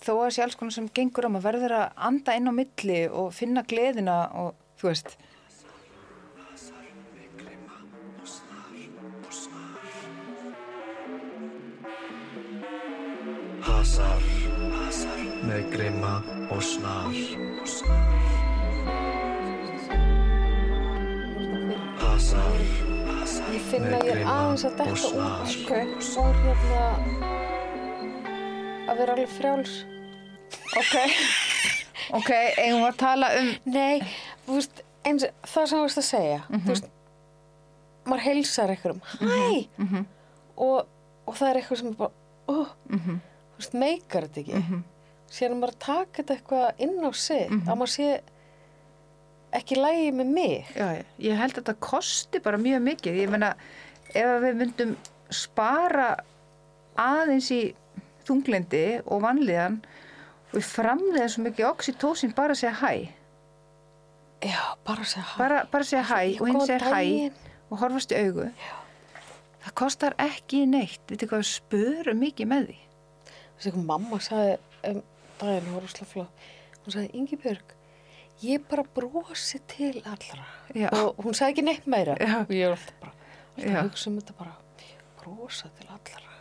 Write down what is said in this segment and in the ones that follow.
þó að sé alls konar sem gengur á, maður verður að anda inn á milli og finna gleðina og þú veist. Hasar með grima og snar Hasar Með grima aðeins að og snar. út sko, hérna að vera alveg frjáls. Ok, ok, eigum við að tala um, Nei, veist, eins það sem þú veist að segja, Mhm. þú veist, maður heilsar einhverjum, hæ, mhm, og, og það er eitthvað sem er bara, ó, mhm, þú veist, meikar þetta ekki. mhm, Síðan er maður að taka þetta eitthvað inn á sig, Mhm. að maður sé ekki lægi með mig. já, já, ég held að þetta kosti bara mjög mikið. Ég meina, ef við myndum spara aðeins í þunglindi og vanlíðan og við framleiðum svo mikið oxytósin bara að segja hæ. Já, bara að segja hæ. Bara, bara að segja hæ og hinn segja hæ og horfast í augu. Það kostar ekki neitt. Vitið hvað við spörum mikið með því? Þessi eitthvað mamma sagði um daginn, hún var að flott, hún sagði, Ingibjörg, ég bara brosi til allra. Já. Og hún sagði ekki neitt meira. Já. Og ég var alltaf bara, alltaf Já. að hugsa um þetta bara, brosa til allra.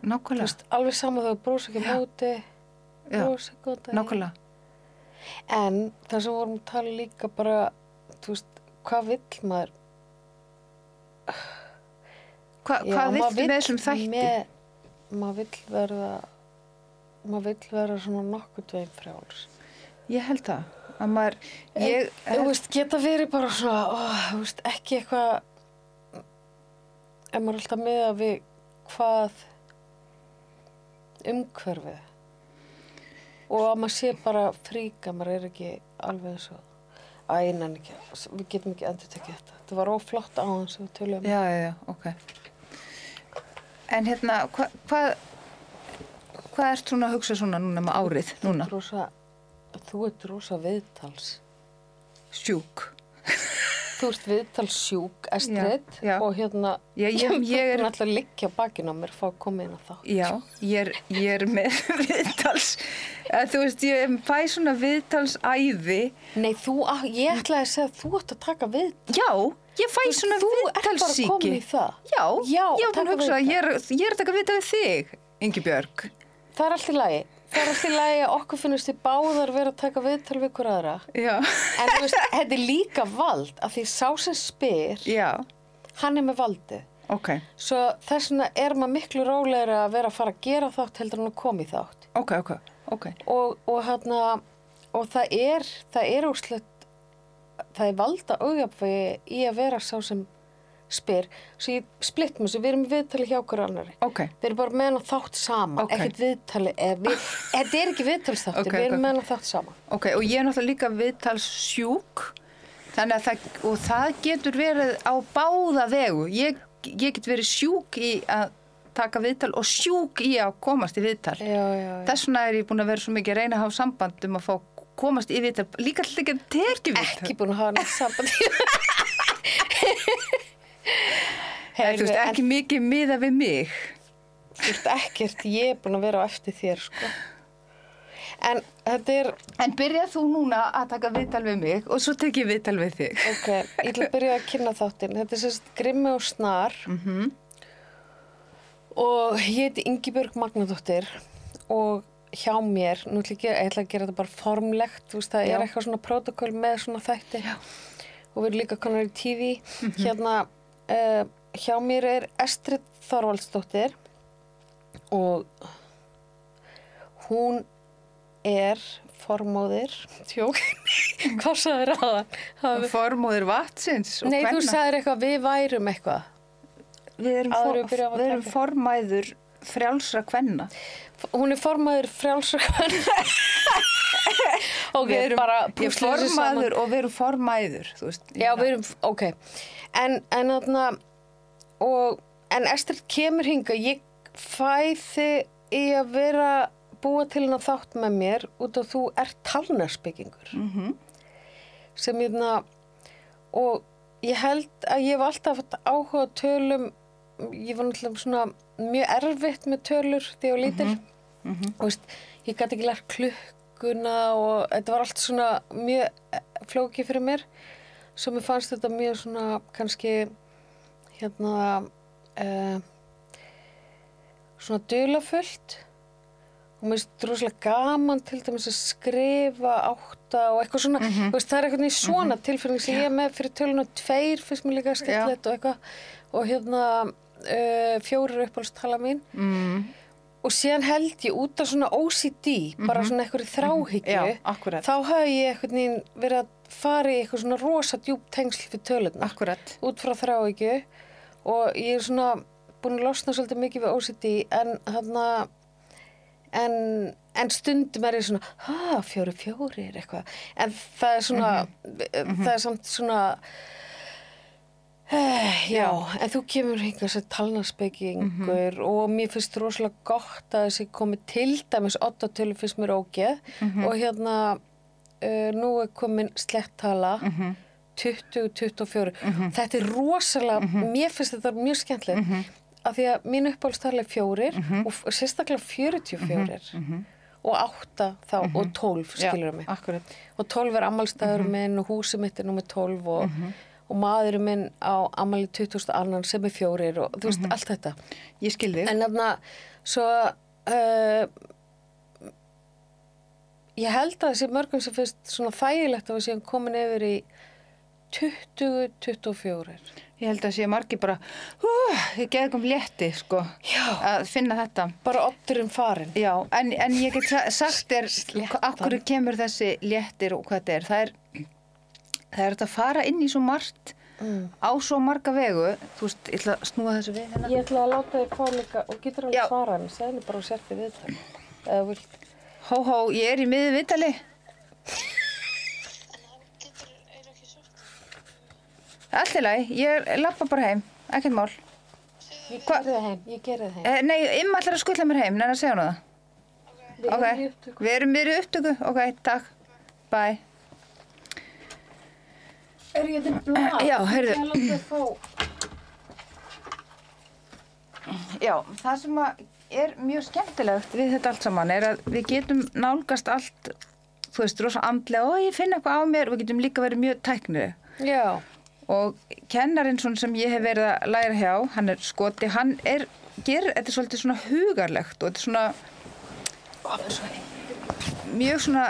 Þú Nákvæmlega. veist, alveg sama þegar brosa ekki Já. móti, Já. brosa góðan daginn. Nákvæmlega. En það sem vorum að tala líka bara, þú veist, hvað vill maður? Hva, Já, hvað vill með þessum þætti? Með, maður vill verða, maður vill verða svona nokkuð veginn frjáls. Ég held það. Að maður, ég, Þú veist, geta verið bara svona, ó, þú veist, ekki eitthvað, ef maður er alltaf með að við hvað umhverfið og að maður sé bara fríka, maður er ekki alveg eins og, æ, nenni ekki, við getum ekki endur tekið þetta. Þetta var óflott á hans sem við tölum. já, já, já, ok. En hérna, hva, hvað, hvað ert svona að hugsa svona núna með árið, núna? Rosa, þú ert rosa viðtals. Sjúk. Þú ert viðtalssjúk, Estrid, Já, já. og hérna, Ég- ég- ég er- þú ert alltaf að liggja á bakinu á mér, fá að koma inn á þá. Já, ég er, ég er með viðtals, að, þú veist, ég fæ svona viðtalsæði. Nei, þú, ah, ég ætlaði að segja að þú ert að taka viðtal. Já, ég fæ svona Þú ert bara viðtalsíki. komin í það. Já, Já, ég var búin að hugsa ég er, ég er að taka viðtal við þig, Ingi Björg. Það er allt í lagi. Það er allt í lagi að okkur finnst þið báðar vera að taka viðtal við hver aðra. Já, En þú veist, þetta er líka vald af því sá sem spyr, já, hann er með valdið. ok, Svo þess vegna er maður miklu rólegra að vera að fara að gera þátt heldur en að koma í þátt. ok, ok, ok. Og, og, hérna, og það er, það er úrslut, það er valda auðjafvægi í að vera sá sem spyr. Svo ég splitt með þessu, við erum viðtali hjá okkur annari. Ok, Við erum bara með hann þátt saman, Ok. ekkert viðtali, við, þetta er ekki viðtalsþáttur, Ok, við erum ok. með hann þátt saman. ok, og ég er náttúrulega líka viðtals sjúk, þannig að það, og það getur verið á báða vegu. Ég, ég get verið sjúk í að taka viðtal og sjúk í að komast í viðtal. Þess vegna er ég búin að vera svo mikið að reyna að hafa samband um að fá komast í viðtal, líka alltaf ekki að tekja viðtal. Ekki búin að hafa neitt samband. Hey, þú veist, ekki mikið miða við mig. Þú veist, ekkert, ég er búin að vera á eftir þér, sko. En er, En byrjað þú núna að taka viðtal við mig og svo tek ég viðtal við þig. ok, ég að byrja að kynna þáttinn. Þetta er sérst Grimmi og Snar Mm og ég heiti Ingibjörg Magnadóttir og hjá mér, nú ætla ég, að gera- þetta bara formlegt, þú veist, það Já. er eitthvað svona protokoll með svona þætti Já. og við erum líka konar í TV. Hérna, uh, hjá mér er Estrid Þorvaldsdóttir og hún er formóðir, tjók, hvað sagðir aðan? Hafi- Formóðir vatsins Nei, þú kvenna. sagðir eitthvað, við værum eitthvað. Við erum, for, við erum formæður frjálsra kvenna. Hún er formaður frjálsakvann. ok, við erum, bara er þessu saman. formæður og við erum formæður. Veist, Já, við erum, ok. En, en þarna, og, en Estrid kemur hinga, ég fæ þig í að vera búa til hennar þátt með mér út af þú ert talnarsbyggingur. Mm Sem ég og ég held að ég hef alltaf áhuga tölum, ég var náttúrulega svona mjög erfitt með tölur þegar ég var lítil. og veist, ég gæti ekki lært klukkuna og þetta var allt svona mjög eh, flókið fyrir mér. Svo mér fannst þetta mjög svona kannski hérna uh, svona dulafullt og mér finnst rosalega gaman til dæmis að skrifa átta og eitthvað svona, Mhm. þú veist, það er eitthvað svona tilfinning sem ég er með fyrir tölun og tveir finnst mér líka skemmtilegt og eitthvað. Og hérna uh, fjórir uppáhaldstala mín mm, og síðan held ég út af svona OCD bara svona eitthvað þráhyggju Mhm. Já, akkurat. þá hafi ég eitthvað neginn verið að fara í eitthvað svona rosa djúb tengsl fyrir tölurnar akkurat. út frá þráhyggju og ég er svona búin að losna svolítið mikið við OCD en þarna en, en stundum er ég svona ha, fjóri fjóri er eitthvað en það er svona það er samt svona já, en þú kemur hingað sem talnarspekingur og mér finnst rosalega gott að þessi komið til dæmis 8 tölu finnst mér ógeð. Og hérna uh, nú er komin slettala 20-24 þetta er rosalega mér finnst þetta mjög skemmtilegt af því að mín uppáhaldstala er fjórir og f- sérstaklega 44 og 8 þá og 12 skilur mig. akkurat. og 12 er ammálstæður minn og húsið mitt er nummer 12 og, og maðurinn minn á ammali 2000 annan sem er fjórir og þú veist allt þetta Ég skil þig. en þarna svo uh, ég held að þessi mörgum sem finnst svona þægilegt að við séum komin yfir í 20-24 Ég held að sé margir bara, ég geði kom létti, sko, Já. að finna þetta. bara otturinn farin Já, en, en ég get sa- sagt af hverju kemur þessi léttir og hvað þetta er. Það er, það er þetta að fara inn í svo margt mm. á svo marga vegu. Þú veist, ég ætla að snúa þessu við hérna. ég ætla að láta þig fá líka og getur alveg svara segðu mér bara og sérti við það eða vilt Hó, hó, ég er í miði viðtali. Allt í lagi, ég lappa bara heim, ekkert mál. ég gerði það heim, ég gerði það heim Eh, nei, Imma ætlar að skuttla mér heim, neina segja hana það. Ok, við erum miður í upptöku, ok, takk, bye. Er ég til blað? Já, heyrðu. Ég láta þig fá Já, það sem er mjög skemmtilegt við þetta allt saman er að við getum nálgast allt, þú veist, rosa andlega og ég finn eitthvað á mér og við getum líka verið mjög tæknir. Já, Og kennarinn sem ég hef verið að læra hjá, hann er skoti, hann er, gerir þetta er svolítið svona hugarlegt og þetta er svona mjög svona,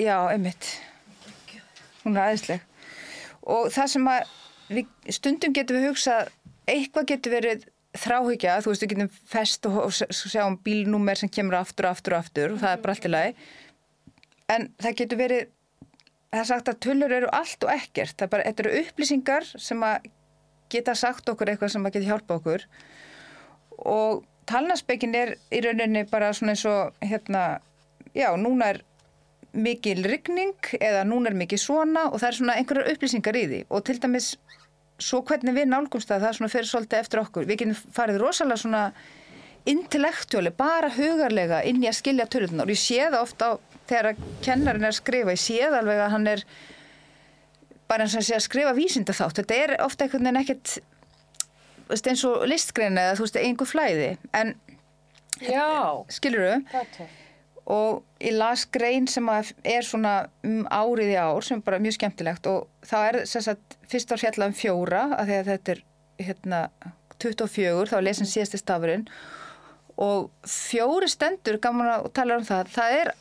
já, einmitt, hún er aðeinsleg. Og það sem að við, stundum getum við hugsað, eitthvað getur verið þráhyggja, þú veist, við getum fest og, og sjáum bílnúmer sem kemur aftur og aftur og aftur og það er bara allt í lagi. En það getur verið, það er sagt að tölur eru allt og ekkert. Það er bara, þetta eru upplýsingar sem að geta sagt okkur eitthvað sem að geta hjálpa okkur. Og talnaspekin er í rauninni bara svona eins og, hérna, já, núna er mikil rigning eða núna er mikil svona og það er svona einhverjar upplýsingar í því og til dæmis svo hvernig við nálgumst það, það svona fyrir svolítið eftir okkur. Við getum farið rosalega svona intellektúali, bara hugarlega inn í að skilja tölunar og ég sé það ofta á þegar að kennarinn er að skrifa, ég sé það alveg að hann er bara eins og að sé að skrifa vísinda þátt. Þetta er ofta einhvern veginn ekkert eins og listgrein eða þú veist, einhver flæði en skilur þau? Og ég las grein sem er svona um árið í ár sem er bara mjög skemmtilegt og það er sagt fyrst var fjallað um fjóra að því að þetta er hérna 24 þá er lesin síðasti stafurinn. Og fjóri stendur gaman að tala um það það er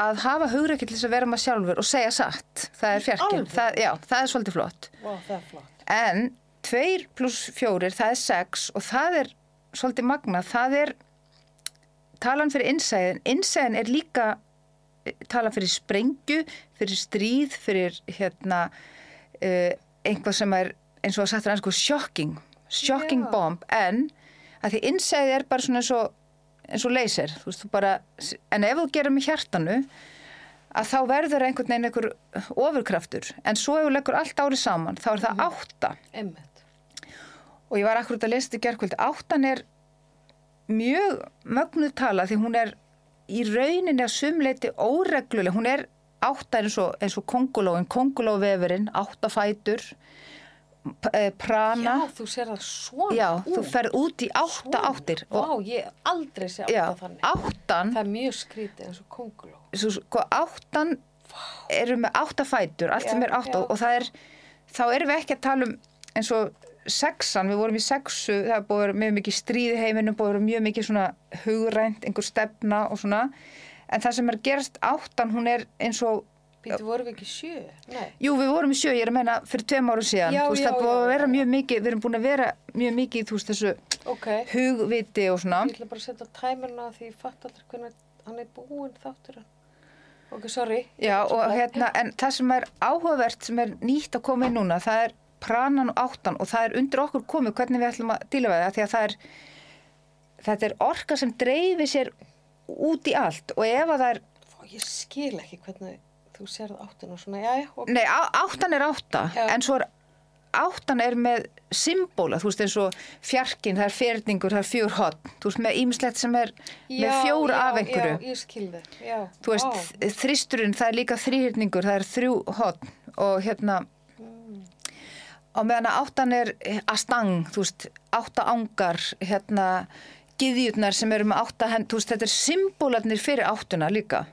að hafa hugreikið til þess að vera maður sjálfur og segja satt. Það er fjarkinn, já, það er svolítið flott. Það er flott. en 2 pluss 4 það er 6 og það er svolítið magna, það er talan fyrir innsæðin innsæðin er líka eh, talan fyrir sprengju, fyrir stríð fyrir hérna uh, einhvað sem er eins og að sagt er sko shocking, shocking Já. bomb. En að því innsæði er bara svona eins og eins og laser, þú veist, þú bara en ef þú gerir með hjartanu að þá verður einhvern veginn einhver ofurkraftur, en svo ef þú leggur allt árið saman, þá er það átta. Einmitt. og ég var akkurat að lesa þetta í gerkvöld áttan er mjög mögnuð tala því hún er í rauninni að sumleiti óregluleg, hún er átta eins og, eins og kongulóin, kongulóvefurinn átta fætur eh, prana. Já, þú sér það svona Já, þú út. ferð út í átta Svona. áttir. Vá, ég aldrei sé já, átta þannig. áttan, Það er mjög skrítið eins og konguló. svo, sko, áttan eru með átta fætur, allt Já, sem er átta já. og það er, þá erum við ekki að tala um eins og sexan, við vorum í sexu, það er búið mjög mikið stríð í heiminum, búið mjög mikið svona hugrænt, einhver stefna og svona, en það sem er að gerast áttan, hún er eins og Býtu, voru við ekki sjö? Nei. Jú, við vorum í sjö, ég er að meina fyrir tveim ára síðan, Já, veist, já, það búið já, að vera mjög mikið, við erum búin að vera mjög mikið í, þú veist, þessu Ok. hugviti og svona. Ég ætla bara að setja tæmurna því ég fatt aldrei hvernig hann er búinn þátturinn. Ok, sorry. Já, og hérna, en það sem er áhugavert, sem er nýtt að koma inn núna, það er pranan og áttan og það er undir okkur komið hvernig við ætlum að díla við það, því að það er, þetta er orka sem dreifir sér út í allt og ef að það er, Fá, ég skil ekki hvernig þú sérð áttinu og svona, já, já, ok. nei, áttan er átta, Já. en svo er áttan er með symbóla, þú veist, eins og fjarkin, það er ferningur, það er fjör hotn, þú veist, með ýmislegt sem er með Já, fjóra já, af einhverju. Já, ég skil þið, já. þú veist, þristurinn, það er líka þrýhyrningur, það er þrjú hotn og hérna og meðan að áttan er að stang, þú veist, átta ángar hérna, gyðjurnar sem eru með átta hend, þú veist, þetta er symbólarnir fyrir áttuna líka.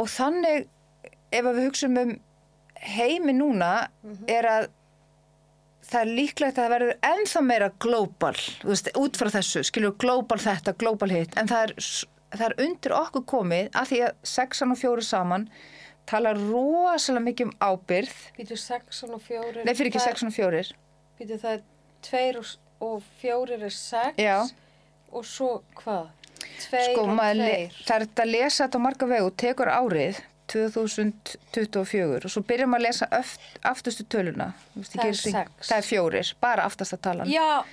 Og þannig ef við hugsaum um heimi núna er að það er líklegt að það verður ennþá meira global, þú veist, út frá þessu skilur global þetta, global hitt. En það er, það er undir okkur komið að því að sexan og fjóri saman tala rosalega mikið um ábyrð Býtu sexan og fjórir. nei, fyrir ekki sexan og fjórir Býtu það er tveir og, og fjórir er sex. Já. Og svo hvað? Tveir sko, og maður le- tveir. það er þetta að lesa þetta á marga vegu tekur árið 2024 og svo byrjum að lesa öft, aftustu töluna ég Það er geri sig- sex. það er fjórir, bara aftasta talan Já,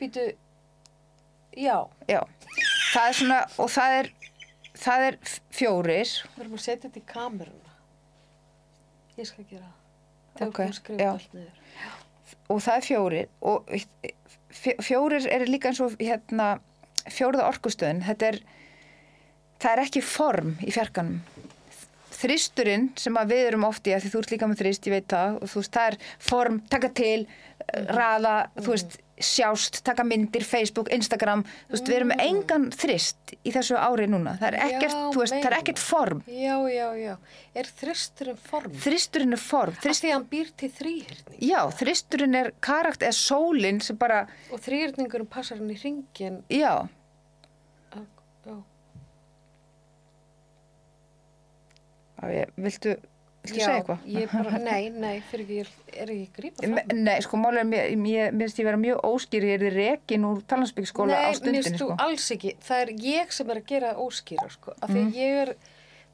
býtu, já, Já. það er svona og það er, það er fjórir við erum að setja þetta í kameruna. Ég skal gera það. Ok, já. og það er fjórir og fjó- fjórir er líka eins og hérna, fjóruða orkustöðin þetta er það er ekki form í fjarkanum þristurinn sem að við erum oft í að því þú ert líka með þrist, ég veit það og þú veist, það er form, taka til raða, þú veist sjást, taka myndir, Facebook, Instagram þú veist, við erum með engan þrist í þessu ári núna, það er ekkert, Já, veist, það er ekkert form Já, já, já. Er þristurinn form? þristurinn er form, Þrist... Því hann býr til þrýhyrning. já, þristurinn er karakt, eða sólinn sem bara, Og þrýhyrningurinn passar hann í ringin. Já. Já, ég, viltu, viltu Já, segja eitthvað? Ég bara, nei, nei, fyrir ekki, ég er ekki að grípa Me- fram. Nei, sko, málega mér, mér mér finnst ég vera mjög óskýr, ég er þið rekin úr talansbyggskóla á Nei, mér finnst þú sko. alls ekki. Það er ég sem er að gera óskýra, sko. Af því að ég er,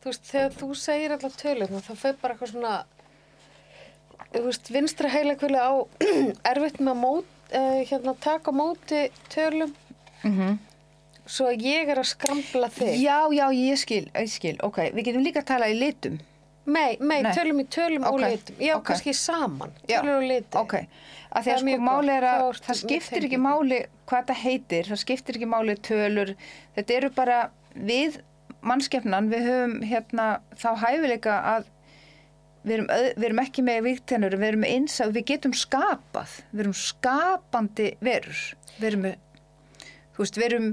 þú veist, þegar þú segir allar tölum, þá fyrir bara eitthvað svona, þú veist, vinstra heila á erfitt með að mót, uh, hérna, taka móti tölum, Mm svo ég er að skrambla þig. Já, já, ég skil, ég skil, ok, við getum líka að tala í litum. Nei, nei, Nei. tölum í tölum og Ok, litum. Já, ok. kannski saman, Já, tölur og litum. Ok, að því Það að sko máli er að það skiptir ekki máli hvað þetta heitir, það skiptir ekki máli tölur, þetta eru bara við mannskefnan, við höfum hérna þá hæfileika að við erum, öð- við erum ekki með víktennur, við erum einsað, við getum skapað, við erum skapandi verur, við erum þú veist, við erum,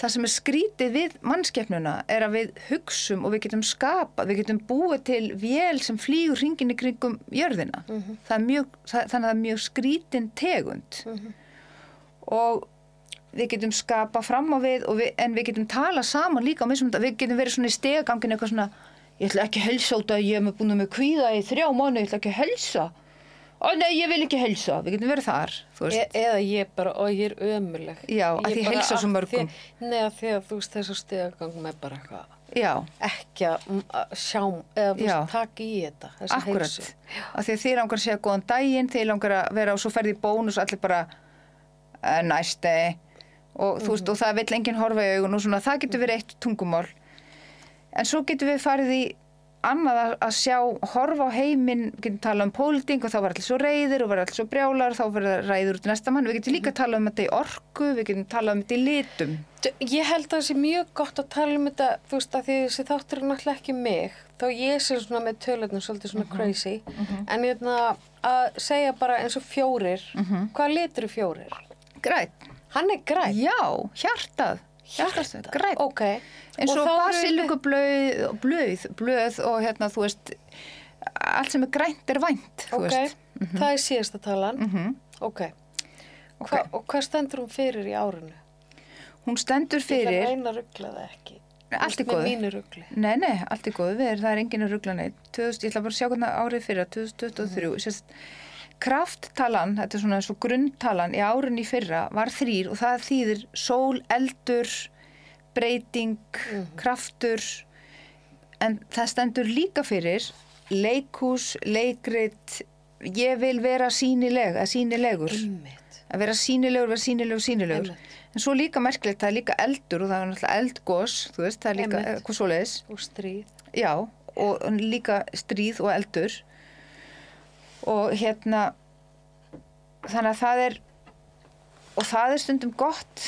það sem er skrítið við mannskefnuna er að við hugsum og við getum skapað, við getum búið til vél sem flýgur hringin í kringum jörðina. það er mjög, það, þannig að það er mjög skrítin tegund. Og við getum skapað fram á við, við en við getum talað saman líka á mismunandi, við getum verið svona í stegagangin eitthvað svona, ég ætla ekki að helsa út að ég hef búin með kvíða í þrjá mánu, ég ætla ekki að helsa ó nei, ég vil ekki helsa, við getum verið þar E eða ég bara, og ég er ömuleg. Já, að Ég því bara- heilsa svo að mörgum. því- Nei, að því að þú veist þessu stegagang með bara eitthvað já, ekki að mm, að sjá eða taka í þetta akkurat. að því að þið langar að segja góðan daginn þið langar að vera og svo ferði í bónus allir bara uh, næsti og þú veist og það vill enginn horfa í augun og svona það getur verið eitt tungumál. En svo getur við farið í annað að, sjá, horfa á heiminn, við getum talað um póliting og þá var allir svo reyðir og var allir svo brjálar, þá verður ræður út í næsta mann. Við getum líka talað um þetta í orku, við getum talað um þetta í litum. Ég held að það sé mjög gott að tala um þetta, þú veist, að því þessi þáttur er náttúrulega ekki mig, þá ég sé svona með tölunum svolítið svona crazy, en ég að segja bara eins og fjórir, hvað litur er fjórir? Græt. Hann er græn. Já, hjartað. Hjartað, græt. Ok. Eins og, eru basilíku blöð, blöð, blöð og hérna þú veist allt sem er grænt er vænt Ok, veist. það er síðasta talan. Mhm. Ok. Ok. Hva, og hvað stendur hún fyrir í árinu? hún stendur fyrir reyna að ruggla það ekki. allt mínu ruggli. nei, nei, allt góðu, við erum, það er enginn að ruggla neitt 2000, ég ætla bara að sjá hvernig árið fyrir 2023, mm. sérst krafttalan, þetta er svona eins og grunntalan í árun í fyrra var þrýr og það þýðir sól, eldur breyting, kraftur en það stendur líka fyrir leikhús, leikrit ég vil vera sínileg að sínilegur Einmitt. að vera sínilegur, vera sínilegur, sínilegur Einmitt. en svo líka merkilegt, það er líka eldur og það er náttúrulega eldgós, þú veist, það er líka Einmitt. eitthvað svoleiðis, Og stríð. já og líka stríð og eldur og hérna þannig að það er og það er stundum gott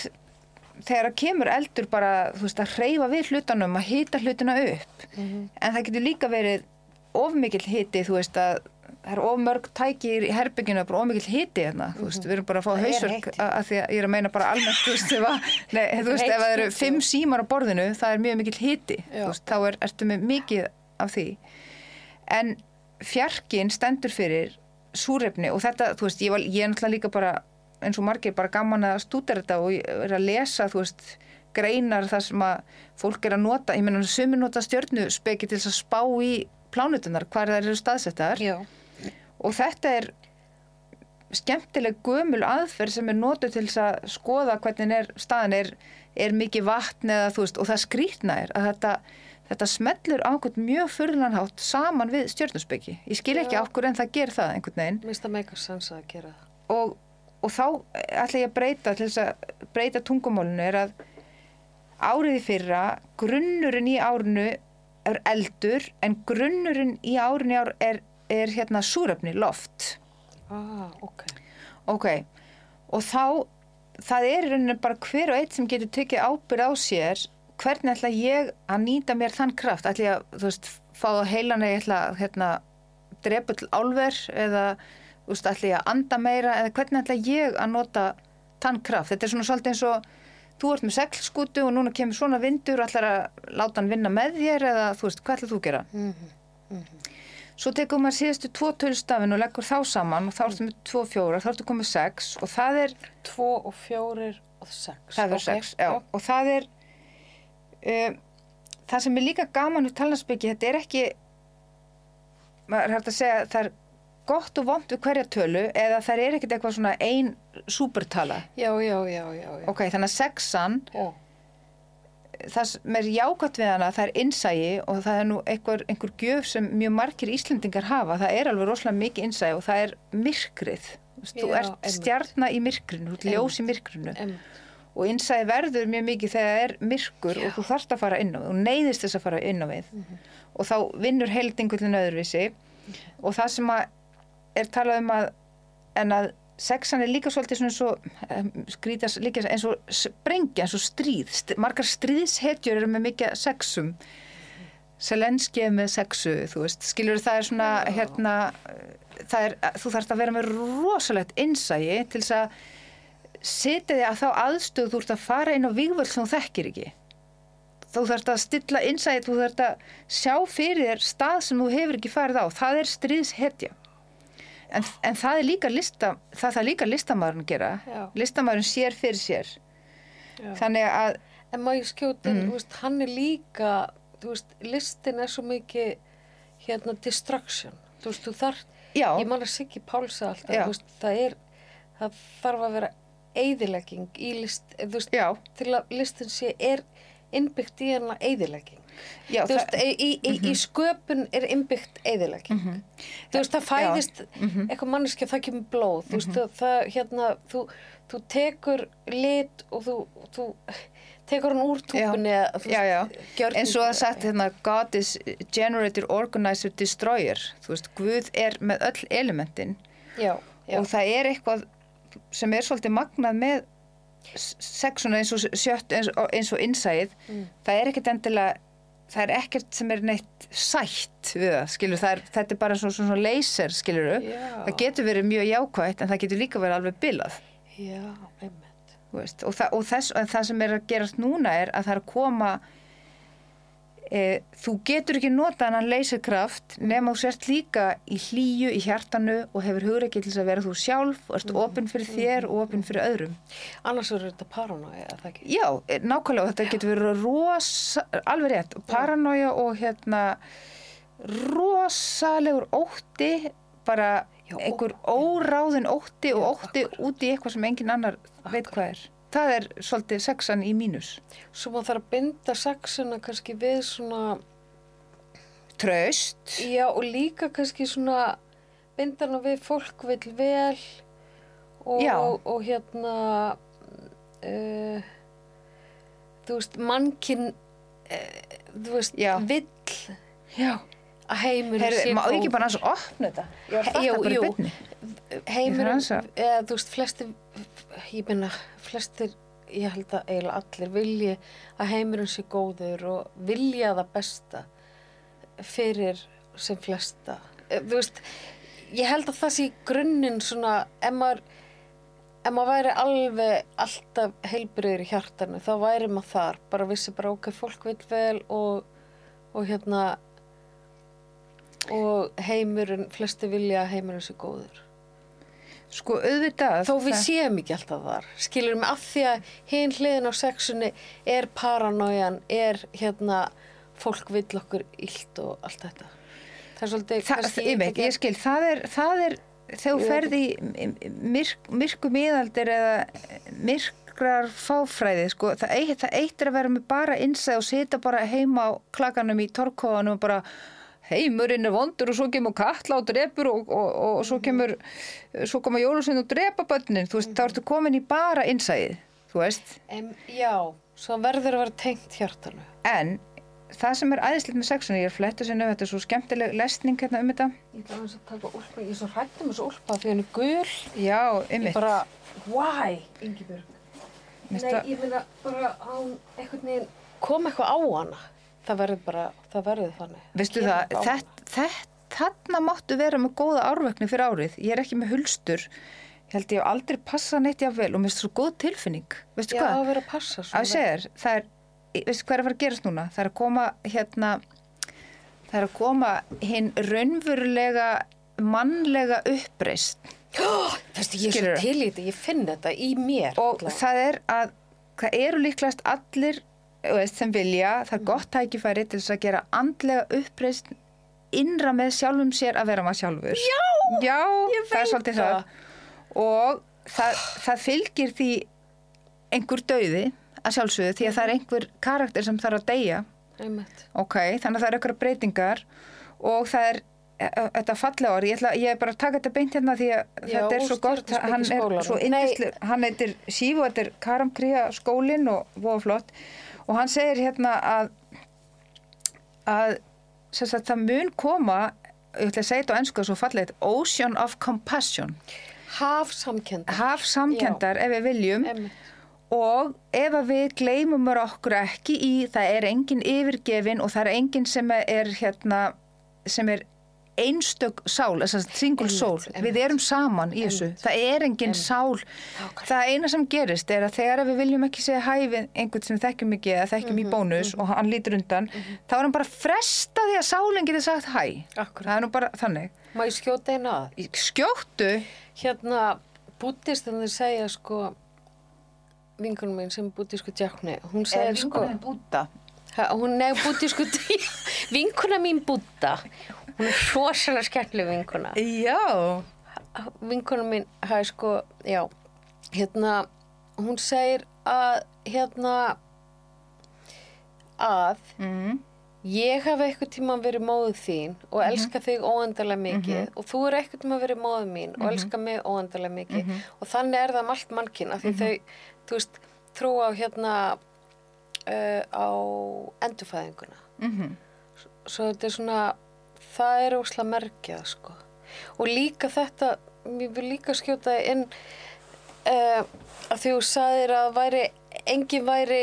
þegar að kemur eldur bara þú veist að hreyfa við hlutunum að hita hlutina upp Mhm. en það getur líka verið of mikill hiti þú veist að það er of mörg tækir í herbygginu og bara of mikill hiti hérna, þú veist, við erum bara að fá Mhm. Það er hausverk að því að ég er að meina bara almennt, þú veist, ef að, nei, þú veist, ef að það eru fimm símar á borðinu, það er mjög mikill hiti, Já. þú veist, þá er, ertu með mikið af því. En fjarkin stendur fyrir súrefni og þetta, þú veist, ég, var, ég er náttúrulega líka bara, eins og margir, bara gaman að stúdera þetta og er að lesa, þú veist, greinar þar sem að fólk er að nota, ég meina, sumi nota stjörnuspeki til að spá í plánutunar, hvar þær eru staðsettar. Já. og þetta er skemmtileg gömul aðferð sem er notuð til að skoða hvernig er staðan er, er mikið vatn eða þú veist og það skrýtna er að þetta, þetta smellur ákveð mjög fyrlanhátt saman við stjörnusbyggi ég skil ekki okkur en það ger það einhvern veginn. Og, og þá ætla ég að breyta til þess að breyta tungumálinu er að árið í fyrra grunnurinn í árinu er eldur en grunnurinn í árinu ár er, er hérna súrefni, loft Ah, ok. Ok, og þá, það er rauninni bara hver og eitt sem getur tekið ábyrð á sér, hvernig ætla ég að nýta mér þann kraft? Ætla ég að, þú veist, fá heilan eða hérna, drepa til álver eða, þú veist, ætla ég að anda meira eða hvernig ætla ég að nota þann kraft? Þetta er svona svolítið eins og þú ert með seglskútu og núna kemur svona vindur og ætlar að láta hann vinna með þér eða, þú veist, hvað ætla þú að gera? Svo tekur maður síðustu tvo tölstafin og leggur þá saman og þá ertu með tvo fjóra, þá ertu komið sex og það er, Tvo og fjórir og sex. það er ok, sex, já, og það er, um, það sem er líka gaman við talnarsbyggi, þetta er ekki, maður hægt að segja, það er gott og vond við hverja tölu eða það er ekkert eitthvað svona ein súpertala. Já, já, já, já. já. Ok, þannig að sexan, Ó, það sem er jákvæmt við hana, það er innsægi og það er nú einhver, einhver gjöf sem mjög margir Íslendingar hafa, það er alveg rosalega mikið innsægi og það er myrkrið. Þú Já, ert stjarnar í myrkrinu, þú ert ljós í myrkrinu einmitt. og innsæði verður mjög mikið þegar það er myrkur og þú þarfst að fara inn á við og neyðist þess að fara inn á við og þá vinnur heildingullin öðruvísi og það sem að er talað um að en að sexan er líka svolítið svona eins og um, skrítast líka eins og sprengja, eins og stríð. St margar stríðshetjur eru með mikið sexum. Selenski er með sexu, þú veist. Skilur það er svona hérna það er, þú þarfst að vera með rosalegt innsægi til þess að setja þig að þá aðstöð þú ert að fara inn á vígvöld sem þú þekkir ekki. Þú þarfst að stilla innsæði þú þarfst að sjá fyrir þér stað sem þú hefur ekki farið á. Það er stríðshetja en, en það er líka lista það það líka listamæðurinn að gera Já. listamæðurinn sér fyrir sér Já. þannig að En Mhm. þú veist, hann er líka, veist, listin er svo mikið, hérna, distraction. Þú veist, þú þarf, já, ég man að Siggi Pálsa alltaf, veist, það er, það þarf að vera eyðilegging í list, veist, til að listin sé, er innbyggt í hana eyðilegging. Já Þú veist, í, í, í, í sköpun er innbyggt eyðilegging. Þú veist, það fæðist eitthvað manneskja, það kemur blóð, þú veist, það, það, hérna, þú, þú tekur lit og þú, þú, tekur hann úr túpunni eða, þú já, já. gjörningur- eins og það sagt hérna God is generator, organizer, destroyer. Þú veist, Guð er með öll elementin. Já, já, og það er eitthvað sem er svolítið magnað með sexuna eins og sjött eins og, og innsæð Mm. það er ekkert endilega það er ekkert sem er neitt sætt við það, skilur, það er, þetta er bara svona, svona, laser, skilur það getur verið mjög jákvætt en það getur líka verið alveg bilað. Já, einmitt. Þú veist, og, það, og þess, og það sem er að gerast núna er að það er að koma e, þú getur ekki nota hann leyserkraft nema þú sért líka í hlýju í hjartanu og hefur hugreikið til þess að vera þú sjálf og ert opinn fyrir þér og opinn fyrir öðrum. Annars verður þetta paranoia, er það ekki? Já, e, nákvæmlega, þetta getur verið rosa, alveg rétt, paranoia og hérna rosalegur ótti bara Já, einhver óráðin ótti og ótti út í eitthvað sem engin annar veit hvað er það er svolítið sexan í mínus svo maður þarf að binda sexuna kannski við svona Traust. já, og líka kannski svona binda hana við fólk vill vel og, Já. og hérna uh, þú veist mannkinn uh, þú veist, Já. vill Já. að heimur Heyrðu, má ekki bara að opna þetta? Ég var þetta jú, bara byrni. heimur, að- eða þú veist, flestir ég meina, flestir ég held að eiginlega allir vilji að heimurinn sé góður og vilja það besta fyrir sem flesta. Eh, þú veist, ég held að það sé grunninn svona, ef maður ef maður væri alveg alltaf heilbriður í hjartanu, þá væri maður þar. Bara vissi bara ok, fólk vil vel og, og hérna og heimurinn, flesti vilja að heimurinn sé góður Sko auðvitað. þó við séum ekki alltaf þar skilur mig af því að hinn hliðin á sexunni er paranoian er hérna fólk vill okkur illt og allt þetta það er svolítið Það, kannski ég, veit, ég skil, það er, það er þegar þú ferði í myrk, myrku miðaldir eða myrkrar fáfræði, sko, það eitt, það eitt er að vera með bara innsæð og sita bara heima á klakanum í torkóðanum og bara heimurinn er vondur og svo kemur katla og drepur og, og, og, svo kemur svo koma jólusinn og drepa bönnin þú veist, þá ertu komin í bara innsæðið þú veist, em, já, svo verður að vera tengt hjartanu. En það sem er æðislegt með sexunni, ég er flettu sinni þetta er svo skemmtileg lesning hérna um þetta. Ég ætla aðeins að taka úlpa, ég er svo þessu úlpa því hann er gul. Já, ymmið bara, why, nei, ég meina bara hún einhvern veginn kom eitthvað á hana það verður bara, það verður þannig Veistu það, þetta, þetta, þarna máttu vera með góða árvekni fyrir árið. Ég er ekki með hulstur. Ég held ég aldrei passað neitt jáfnvel og mér finnst svo góð tilfinning. Veistu já, að hvað? vera að passa Að þér, það er, veistu hvað er að fara að gerast núna? Það er að koma hérna, það er að koma hinn raunverulega mannlega uppreist Veistu, ég er svo til í þetta, ég finn þetta í mér og allavega. það er að það eru líklegast allir veist, sem vilja, það er gott tækifæri til þess að gera andlega uppreist innra með sjálfum sér að vera maður sjálfur. Já, já ég veit það. það. Og það, það fylgir því einhver dauði að sjálfsögðu því að það er einhver karakter sem þarf að deyja. Einmitt. ok, þannig að það eru einhverja breytingar og það er e- e- þetta fallega orð, ég ætla ég er bara að taka þetta beint hérna því að Já, þetta er svo gott, hann er svo yndislu, hann heitir Sífu, þetta er Karamkría skólin og voða flott og hann segir hérna að að sagt, það mun koma ég ætla að segja þetta á ennsku svo fallegt ocean of compassion. Haf samkend haf samkendar ef við viljum. Einmitt. og ef við gleymum okkur ekki í það er engin yfirgefin og það er engin sem er hérna sem er einstök sál, þess að single Einmitt, soul einmitt. við erum saman í þessu. Einmitt. það er engin sál. Nákvæmlega. það eina sem gerist er að þegar við viljum ekki segja hæfið einhvern sem þekkjum ekki eða þekkjum Mhm, í bónus og hann lítur undan þá er hann bara fresta því að sálinn getur sagt hæ. Akkurat. það er nú bara þannig. Má ég skjóta einu að? Í- skjóttu. Hérna, búttistinir segja sko vinkunum mín sem er búttisku djákni hún segir sko búta hún er búttisku vinkuna mín búta hún er rosalega skemmtileg vinkuna já. Vinkuna mín hæ sko, já hérna, hún segir að hérna að mm. ég hafi eitthvað tíma verið móðið þín og elska þig óendalega mikið og þú er eitthvað tíma verið móðið mín og elska mig óendalega mikið og þannig er það um allt mannkinn af því þau, þú veist, trú á hérna uh, á endurfæðinguna. Mm Svo þetta er svona, það er óslega merkjað, sko. Og líka þetta, mér vil líka skjóta inn uh, að þú sagðir að væri, engin væri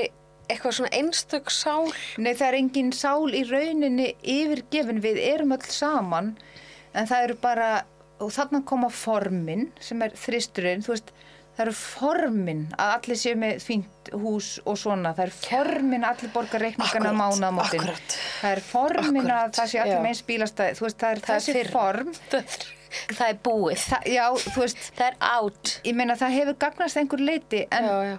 eitthvað svona einstök sál. Nei, það er engin sál í rauninni yfirgefin, við erum öll saman, en það eru bara, og þarna koma formin, sem er þristurinn, þú veist, það eru formin að allir séu með fínt hús og svona, það eru formin að allir borga reikningana Akkúrat, mánaðamótin. akkúrat. Það er formin Akkúrat, að það sé allir með eins bílastæði, þú veist, það er Það er þessi fyrr. form. Það er búið. Það, já, þú veist, Það er átt. ég meina það hefur gagnast einhver leiti, en Já, já.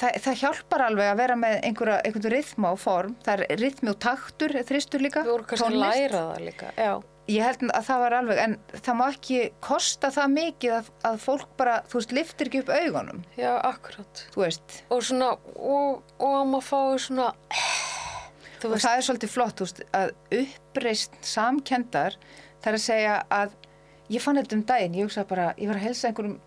það, það hjálpar alveg að vera með einhverja, einhverju rithma og form. Það er rithmi og taktur, þristur líka. Við vorum kannski að læra það líka. Já. Ég held að það var alveg, en það má ekki kosta það mikið að, að fólk bara, þú veist, liftir ekki upp augunum, Já, akkurat. þú veist. Og svona, og, og að maður fái svona, þú Og veist, það er svolítið flott, þú veist, að uppreist samkendar, það er að segja að ég fann þetta um daginn, ég hugsaði bara, ég var að helsa einhverjum,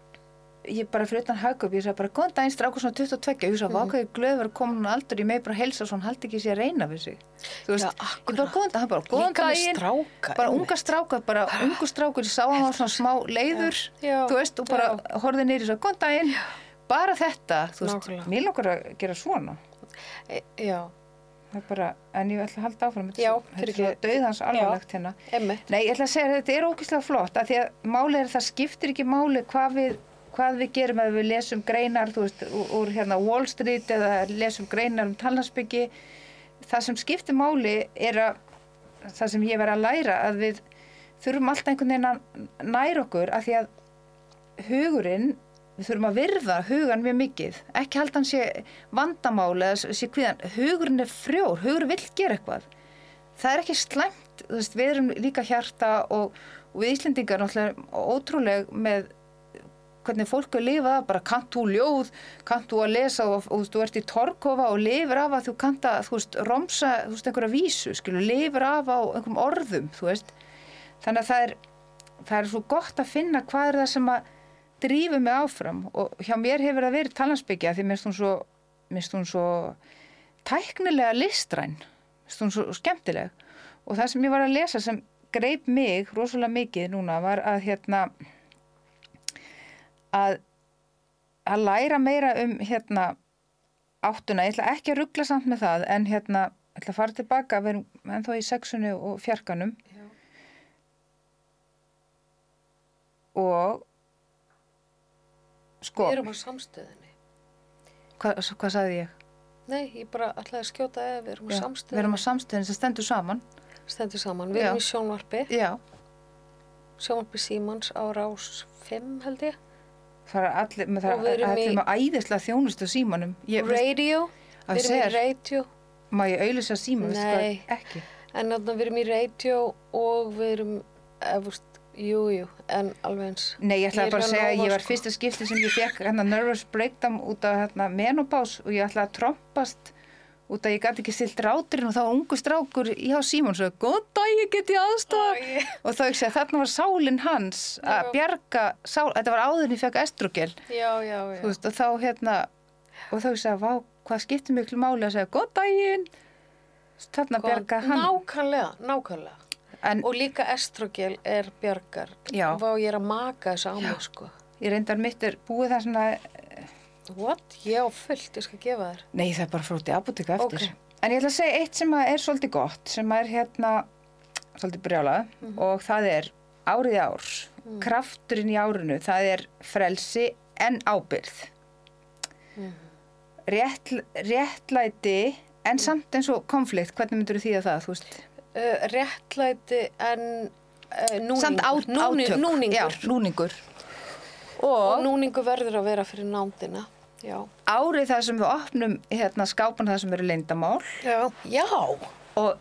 ég bara fyrir utan hagöp, ég sagði bara, góðan daginn strákur svona 22, ég hugsaði, Mhm. mm. vákaði glöð verið komin á aldur, ég með bara að helsa svona, haldi ekki sér að reyna við sig. Þú veist, Já, ég bara, góðan daginn, hann bara, góðan daginn, bara unga strákar, bara ungu strákur, ég sá hann svona smá leiður, Já, þú veist, og bara horfði nýri svo, góðan daginn, bara þetta, þú veist, mér langar að gera svona. E, já, bara, en ég ætla að halda áfram, þetta Já, þetta er dauðans alvarlegt hérna. Nei, ég ætla að segja að þetta er ógeðslega flott að því að máli er að það skiptir ekki máli hvað við, hvað við gerum að við lesum greinar, veist, úr, hérna Wall Street eða lesum greinar um talnarsbyggi. Það sem skiptir máli er að það sem ég verið að læra að við þurfum alltaf einhvern veginn að næra okkur að því að hugurinn, við þurfum að virða hugan mjög mikið, ekki halda hann sé vandamál eða sé kvíðan, hugurinn er frjór, hugurinn vill gera eitthvað. Það er ekki slæmt, veist, við erum líka hjarta og, og við Íslendingar náttúrulega ótrúleg með hvernig fólk er lifað af, bara kannt þú ljóð, kannt þú að lesa og, og þú ert í torkofa og lifir af að þú kannt að, þú veist, romsa, þú veist, einhverja vísu, skilur, lifir af á einhverjum orðum, þú veist. Þannig að það er, það er svo gott að finna hvað er það sem að drífu mig áfram og hjá mér hefur það verið talansbyggja því minnst hún svo, minnst hún svo tæknilega listræn, minnst hún svo skemmtileg og það sem ég var að lesa sem greip mig rosalega mikið núna var að hérna að að læra meira um hérna áttuna, ég ætla ekki að ruggla samt með það en hérna, ég ætla að fara tilbaka við erum ennþá í sexunni og fjarkanum Já. og sko, Við erum á samstöðinni. hvað, hvað sagði ég? Nei, ég bara ætlaði að skjóta eða við erum á Já, samstöðinni. við erum á samstöðin sem stendur saman Stendur saman. Við Já. erum í sjónvarpi. já, Sjónvarpi Símans á rás 5 held ég. Það er allir með það er allir með æðislega þjónustu á símanum ég, veist, Radio. Við erum í radio. má ég auðlýsa síma veistu hvað? Nei. ekki En þarna við erum í radio og við erum, þú veist, jú, jú, en alveg eins. Nei, ég ætlaði bara að segja að ég var fyrsta skipti sem ég fekk hérna nervous breakdown út af hérna menopás og ég ætlaði að trompast út af ég gæti ekki stilt ráturinn og þá var ungu strákur hjá Símon svo, góð dag, ég geti aðstofa Æ. og þá segi að þarna var sálinn hans að bjarga, sál, þetta var áður en ég fekk veist, og þá hérna og þá segi að, vá, hvað skiptir miklu máli að segja, góð daginn þarna bjarga hann Nákvæmlega, nákvæmlega. en Og líka estrogel er bjargar. Já. Vá, ég er að maka þessu á mig, sko. ég reyndar mitt er búið það svona What? Ég á fullt, ég skal gefa þér. Nei, það er bara frótið apotek eftir. Ok. En ég ætla að segja eitt sem að er svolítið gott, sem er hérna svolítið brjálað Mhm. og það er árið í ár. Krafturinn í árinu, það er frelsi en ábyrð. Mhm. Rétt, réttlæti en samt eins og konflikt, hvernig myndur þú þýða það, þú veist? Uh, réttlæti en uh, núningur. Samt á, Núni- átök. Núningur. Já, núningur. Og Og núningur verður að vera fyrir nándina. Já. árið það sem við opnum hérna skápan það sem eru leyndamál Já. Já. og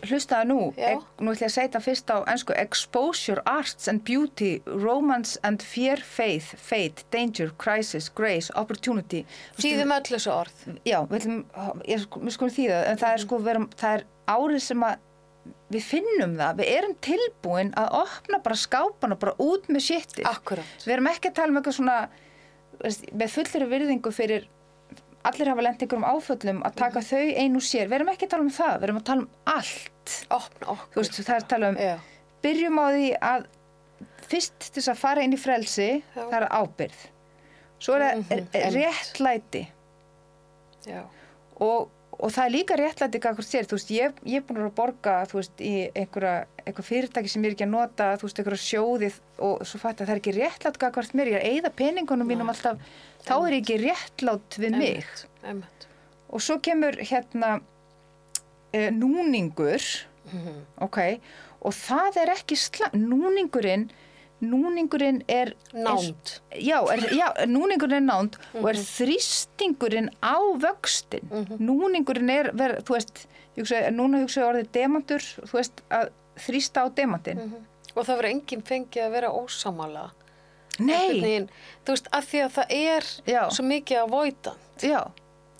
hlustaðu nú, ek, nú ætlum ég að segja þetta fyrst á ennsku, exposure, arts and beauty, romance and fear, faith, fate, danger, crisis, grace, opportunity. Þýðum öll þessu orð. Já, við, ætlum, ég, sko- skulum þýða, en það er sko, við erum, það er árið sem að við finnum það, við erum tilbúin að opna bara skápana, bara út með shitið. Akkurat. Við erum ekki að tala um eitthvað svona, með fullri virðingu fyrir allir hafa lent ykkur um áföllum að taka þau ein úr sér, við erum ekki að tala um það við erum að tala um allt. Opna okkur. Veist, það er að tala um Já. byrjum á því að fyrst til þess að fara inn í frelsi Já. það er ábyrð svo er það mm einmitt. réttlæti. Og, og það er líka réttlæti gagvart sér, þú veist, ég, ég er búin að borga þú veist, í einhverja, einhver fyrirtæki sem ég er ekki að nota, þú veist, einhverja sjóðið og svo fætti að það er ekki réttlætt gagvart mér, ég er að eyða peningunum mínum alltaf. Þá er ég ekki réttlátt við mig. Einmitt. og svo kemur hérna e, núningur. Mhm. ok, og það er ekki slæm, núningurinn núningurinn er Nánd. já, er, já, núningurinn er nánd og Mhm. er þrýstingurinn á vöxtin núningurinn er, ver, þú veist hugsa, núna hugsa ég orðið demantur þú veist, að þrýsta á demantin Mhm. Og það verður enginn fengið að vera ósamala. nei, þú veist, af því að það er Já. svo mikið að voita já,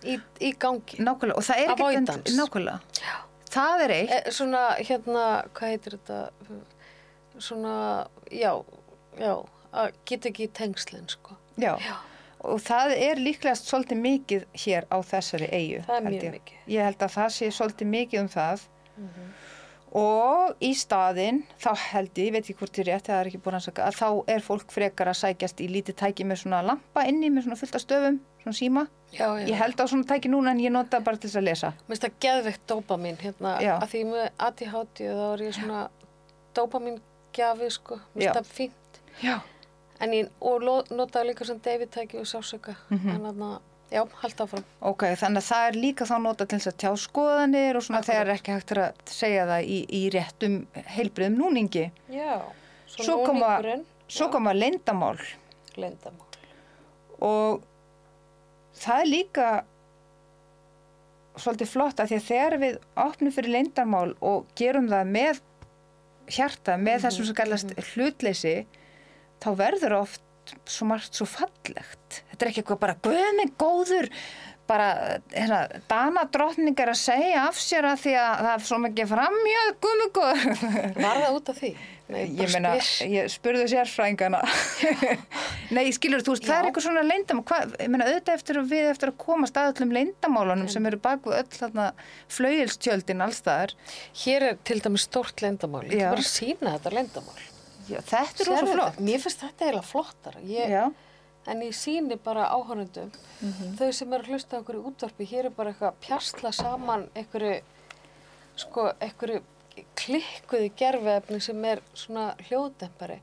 í, í gangi. nákvæmlega og það er ekki nákvæmlega, Já. það er eitt E, svona, hérna, hvað heitir þetta? Svona, já, já, að geta ekki í tengslinn, sko. já. Já. og það er líklegast svolítið mikið hér á þessari eigu Það er mjög ég. mikið. ég held að það sé svolítið mikið um það og í staðinn þá held ég, ég veit ekki hvort ég er rétt það er ekki búin að saka, að þá er fólk frekar að sækjast í lítið tæki með svona lampa inni með svona fullt af stöfum, svona síma Já, já. ég held á svona tæki núna en ég nota bara til þess að lesa Mér finnst það geðveikt dópamin, hérna, Já. að því með ADHD þá er ég svona dópamin gjafi, sko. Mér finnst það fínt. já, En ég, og notaði líka sem David tæki og sásöka. Mhm. En þannig að, já, haldt áfram. ok, þannig að það er líka þá nota til þess að tjá skoðanir og svona Akkurat. þegar ekki hægt er að segja það í, í réttum heilbriðum núningi Já. Svo koma- núningurinn, svo já, koma leyndamál Leyndamál. og það er líka svolítið flott að því að þegar við opnum fyrir leyndarmál og gerum það með hjarta, með þessum sem kallast hlutleysi, þá verður oft svo margt svo fallegt. Þetta er ekki eitthvað bara guðminn góður, bara hérna, dana drottningar að segja af sér að því að það er svo mikið framjöð guðminn góður. Var það út af því? Nei, Ég meina, ég spurði sérfræðingana. Nei, skilur þú veist, það er Já. eitthvað svona leyndamál. Hvað, ég meina, auðvitað eftir að við eftir að komast að öllum leyndamálunum sem eru bak við öll þarna flauilstjöldin allstaðar. Hér er til dæmis stórt leyndamál. Ég Já. ætla bara að sína þetta leyndamál. Já, þetta er þetta? flott. Mér finnst þetta eiginlega flottara. Ég, Já, En ég síni bara áhörnundum, Mhm. þau sem eru að hlusta okkur í útvarpi, hér er bara eitthvað að pjastla saman einhverju, sko, klikkuði gerfiðefni sem er svona hljóðdempari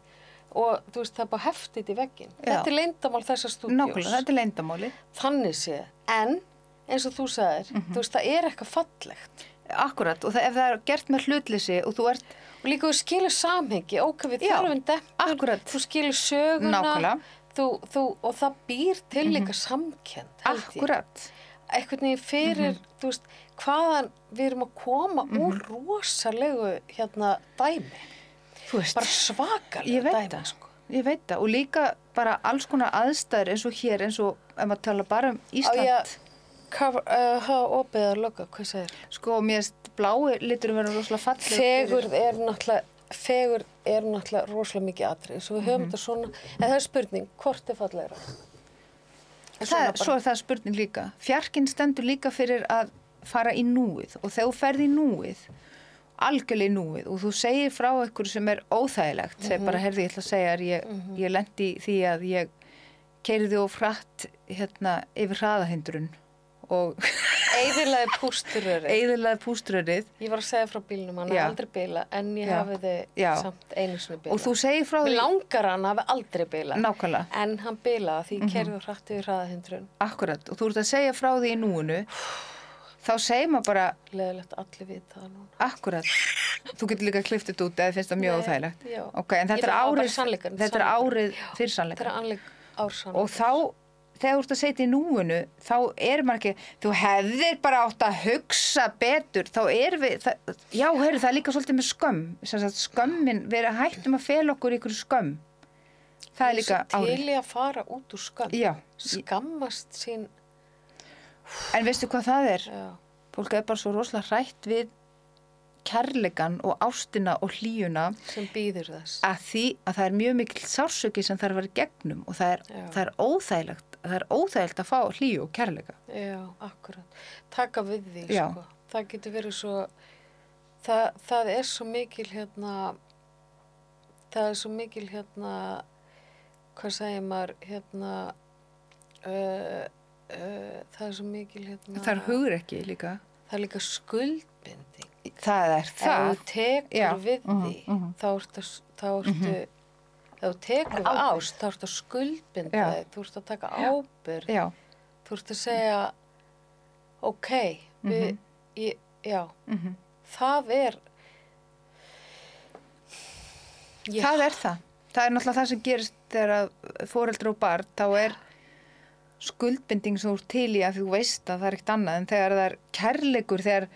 og þú veist það er bara heftið í veggin. Þetta er leyndamál þessar stúdjós. nákvæmlega, þetta er leyndamáli. Þannig sé, en eins og þú sagðir, Mhm. þú veist það er eitthvað fallegt. Akkurat, og það, ef það er gert með hlutleysi og þú ert, Og líka þú skilur samhengi, ok, við þurfum dempur, akkurat. þú skilur söguna, Nákvæmlega. Þú, þú, og það býr til líka samkend, held ég. akkurat, einhvern veginn fyrir, Mhm. þú veist, hvaðan við erum að koma úr rosalegu hérna dæmi, þú veist, bara svakalega Ég veit dæmi, það. sko. ég veit það, og líka bara alls konar aðstæður eins og hér, eins og ef maður tala bara um Á Ísland. ég að uh, hafa opið að loka, hvað segir? Sko, mér finnst blái liturum verður rosalega falleg. Fegur er náttúrulega, fegur er náttúrulega rosalega mikið atrið, svo við höfum Mhm. þetta svona, en það er spurning, hvort er fallegra? Það, svo er það spurning líka. Fjarkinn stendur líka fyrir að fara í núið og þegar þú ferð í núið, algjörlega í núið og þú segir frá einhverju sem er óþægilegt, segir bara, herði, ég ætla að segja þér, ég, ég lendi því að ég keiriði of hratt hérna, yfir hraðahindrun og Eðilaði pústuröri. eiðilaði púströrið Ég var að segja frá bílnum, hann er aldrei bila, en ég Já. hafiði Já. samt einu sinni bila. og þú segir frá Mér því, langar hann hafi aldrei bilað. nákvæmlega, En hann bilaði því Mhm. ég kerði hrætt yfir hraðahindrun. akkurat, og þú ert að segja frá því í núinu, þá segir maður bara, Leðilegt allir við það núna. akkurat, þú getur líka kliftið út eða finnst það mjög óþægilegt. já. Ok, en Ég þetta er hafa árið, er árið fyrir Þetta sannleika. er annleik ársann. Og þá, þegar þú ert að setja í núinu, þá er maður ekki, þú hefðir bara átt að hugsa betur, þá er við, það, já, heyrðu, það er líka svolítið með skömm, sagt, skömmin, við erum hættum að fela okkur ykkur skömm. Það er líka árið. Til í að fara út úr skömm. Já, Skammast sín. en veistu hvað það er? Já. Fólk er bara svo rosalega hrætt við kærleikan og ástina og hlýjuna Sem býður þess. að því að það er mjög mikil sársöki sem þarf að vera gegnum og það er, það er óþægilegt það er óþægilt að fá hlýju og kærleika. Já, akkurat. Taka við því, sko. Það getur verið svo, það, það er svo mikil hérna, það er svo mikil hérna, hvað segir maður, hérna, uh, uh, það er svo mikil hérna, Það er hugur ekki líka. það er líka skuldbinding. Það er Ef það. þú tekur Já, við mhm, því, mhm. þá ertu, þá ertu, ef þú tekur ást, þá ertu að skuldbinda þig, þú ert að taka Já. ábyrgð, Já. þú ert að segja, ok, við, Mhm. ég, já, mhm. það er, Já. Það er það. Það er náttúrulega það sem gerist þegar fóreldra og barn, þá er skuldbinding ert til í að þú veist að það er ekkert annað en þegar það er kærleikur, þegar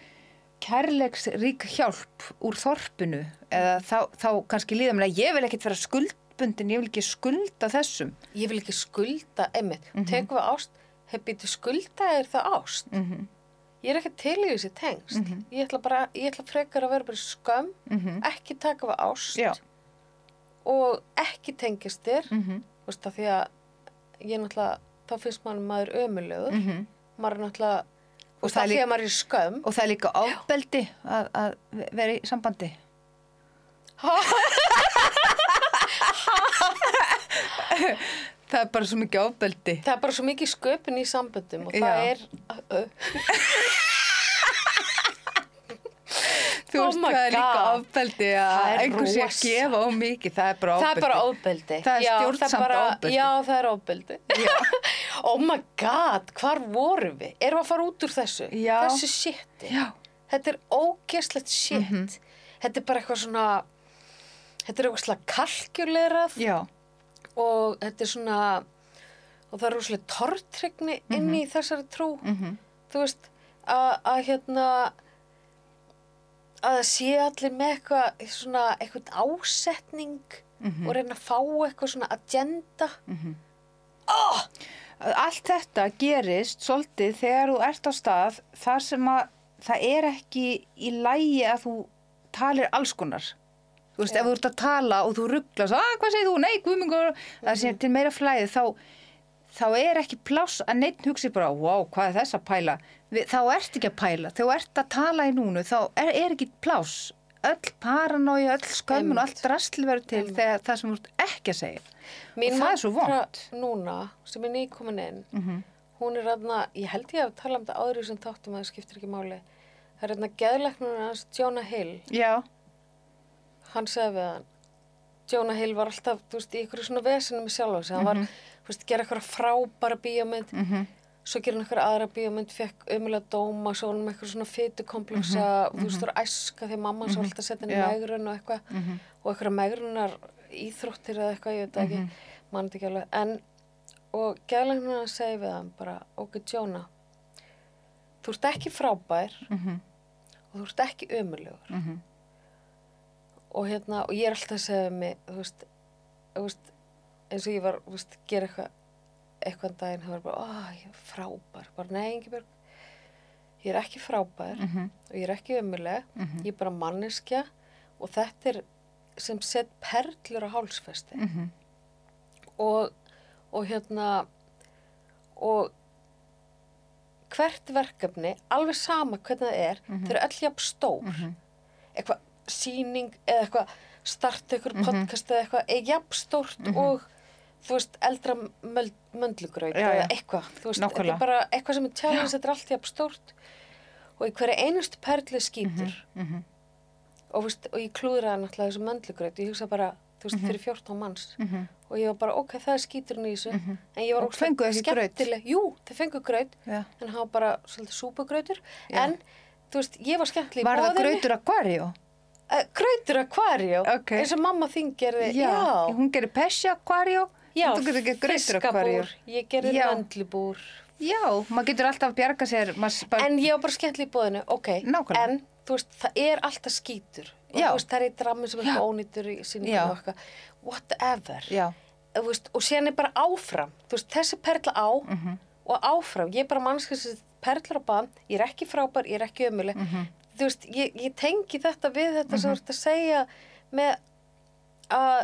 kærleiksrík hjálp úr þorpinu eða þá, þá kannski líða mér að ég vil ekkert vera skuldbundin, ég vil ekki skulda þessum. ég vil ekki skulda, einmitt, Mhm. tekum við ást, hef býtið skulda er það ást, Mm -hmm. ég er ekki til í þessi tengst, Mhm. ég ætla bara, ég ætla frekar að vera bara skömm, Mm ekki taka við ást Já. og ekki tengjast þér, Mm þú veist að því að ég náttúrulega, þá finnst mann maður ömulegur, -hmm. maður er náttúrulega, Og og það það því líka- að maður er skömm. Og það er líka ofbeldi að, að vera í sambandi. það er bara svo mikið ofbeldi. Það er bara svo mikið sköpun í samböndum og Já. það er, uh, Þú Oh veist, my það er líka Það að er einhver sé að gefa of mikið. Það er bara það ofbeldi. er bara ofbeldi. Það er Já, stjórnsamt ofbeldi. Já, það er ofbeldi. oh my god, hvar vorum við? Erum við að fara út úr þessu? Já. Þessu shiti. Já. Þetta er ógeslegt shit. Mhm. Þetta er bara eitthvað svona, þetta er eitthvað svona kalkjulerað Já. og þetta er svona, og það er rosalega tortryggni inn í þessari trú. Mm Þú veist, að, hérna, að það sé allir með eitthvað, svona, eitthvað ásetning Mhm. og reyna að fá eitthvað svona agenda. Allt þetta gerist svolítið þegar þú ert á stað þar sem að það er ekki í lægi að þú talir alls konar. Þú veist, ef þú ert að tala og þú rugglas, að hvað segir þú, nei, guðmingur, það sé til meira flæði, þá, þá er ekki pláss að neitt hugsi bara, wow, hvað er þess að pæla? Við, þá ert ekki að pæla, þú ert að tala í núnu, þá er, er ekki pláss. Öll paranói, öll skömmun og allt drastl verður til Einmitt. þegar það sem þú ert ekki að segja. Mín og það er svo vont. Núna, sem er nýkomin inn, Mm hún er aðna, ég held ég að tala um þetta áður sem þáttum að það skiptir ekki máli. Það er aðna geðleiknur hans Jonah Hill, Já, hann segði við hann, Jonah Hill var alltaf, þú veist, í ykkur svona vesinu með sjálfa sig, hann var, þú veist, gera eitthvað frábæra bíómynd, mhm, svo gera hann eitthvað aðra bíómynd, fekk ömulega dóma, svo hann með eitthvað svona fytukompleksa, þú veist, þú er æska að mamma var alltaf setja Já. megrun og eitthvað, mhm, og eitthvað megrunar íþróttir eða eitthvað, ég veit ekki, mann þetta ekki alveg, en, og geðleiknur segi við hann bara, ok, Jonah, þú ert ekki frábær mhm, og þú ert ekki ömulegur mhm. Og hérna, og ég er alltaf að segja mig, þú veist, þú veist eins og ég var, þú veist, gera eitthvað eitthvað en daginn, það var bara, ó, ég er frábær bara, nei, Ingibjörg ég er ekki frábær Mhm. og ég er ekki ömuleg, Mhm. ég er bara manneskja og þetta er sem sett perlur á hálsfesti Mhm. og, og hérna og hvert verkefni, alveg sama hvernig það er, þau eru öll jafn stór Mhm. eitthvað síning eða eitthvað starta ykkur Mhm. podcast eða eitthvað er jafn stórt og þú veist, eldra möndlugraut eða eitthvað, þú veist, þetta er bara eitthvað sem er challenge, þetta er allt jafn stórt og í hverju einustu perli skýtur Mhm. og, þú veist, og ég klúðraði náttúrulega þessu möndlugraut ég hugsa bara, þú veist, fyrir 14 manns Mhm. og ég var bara, ok, það er skíturinn í þessu en ég var Og graut? skemmtileg jú, þau fengu graut Já. en það var bara svolítið súpugrautur Já. en, þú veist, ég var skemmtileg í Var það grautur aquario? Uh, grautur akvarjó, Ok. eins og mamma þín gerði, Já. já, Hún gerir pesja já, Þú getur ekki grautur aquario? fiskabúr, ég gerði Já. möndlubúr, Já, maður getur alltaf bjarga sér. Bara, en ég var bara skemmtileg í bóðinu, ok, Nákvæmlega. en þú veist, það er alltaf skítur, og Já. þú veist, það er í drammi sem er ónýtur í síningum og eitthvað, whatever, Já. þú veist, og síðan er bara áfram, þú veist, þessi perla á Mhm. og áfram, ég er bara mannskið sem perlar á baðan, ég er ekki frábær, ég er ekki ömuleg, Mhm. Þú veist, ég, ég tengi þetta við þetta sem þú ert að segja með að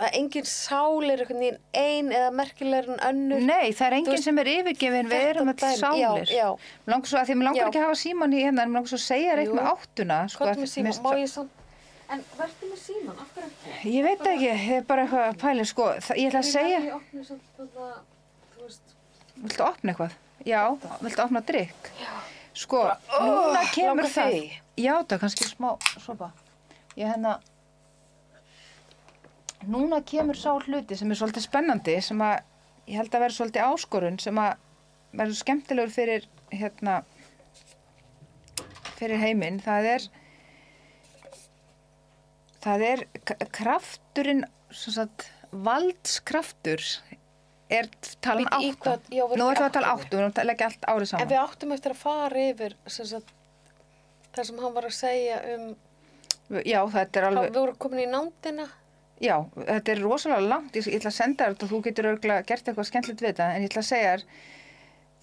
að engin sál er einhvern veginn ein eða merkilegur en önnur. Nei, það er enginn veist, sem er yfirgefin, við erum dæmi- sálir. já, já. Svo að því mér langar Já. ekki að hafa síman í hérna, en mér langar svo að segja reitt með áttuna. Sko, að með síman? Má ég samt? En verður með síman? Af hverju ekki? Ég veit það ekki, ég er bara eitthvað að pæla, sko, það, ég ætla að segja, Ég opni samt þetta, þú veist. viltu opna eitthvað? Já, viltu opna drikk? Já. Sko, Bara, núna oh, kemur það. Já, það er kannski smá sopa. Ég hérna, núna kemur sá hluti sem er svolítið spennandi, sem að ég held að vera svolítið áskorun, sem að verður skemmtilegur fyrir, hérna, fyrir heiminn. Það er, það er krafturinn, svo sagt, valdskraftur er talan átta. erum Nú ætlum við að tala áttu, við erum að leggja allt árið saman. En við áttum eftir að fara yfir sem sagt, það sem hann var að segja um, Já, þetta er alveg, við vorum komin í nándina. já, þetta er rosalega langt, ég, ég ætla að senda þér þetta og þú getur örgulega gert eitthvað skemmtilegt við þetta, en ég ætla að segja þér,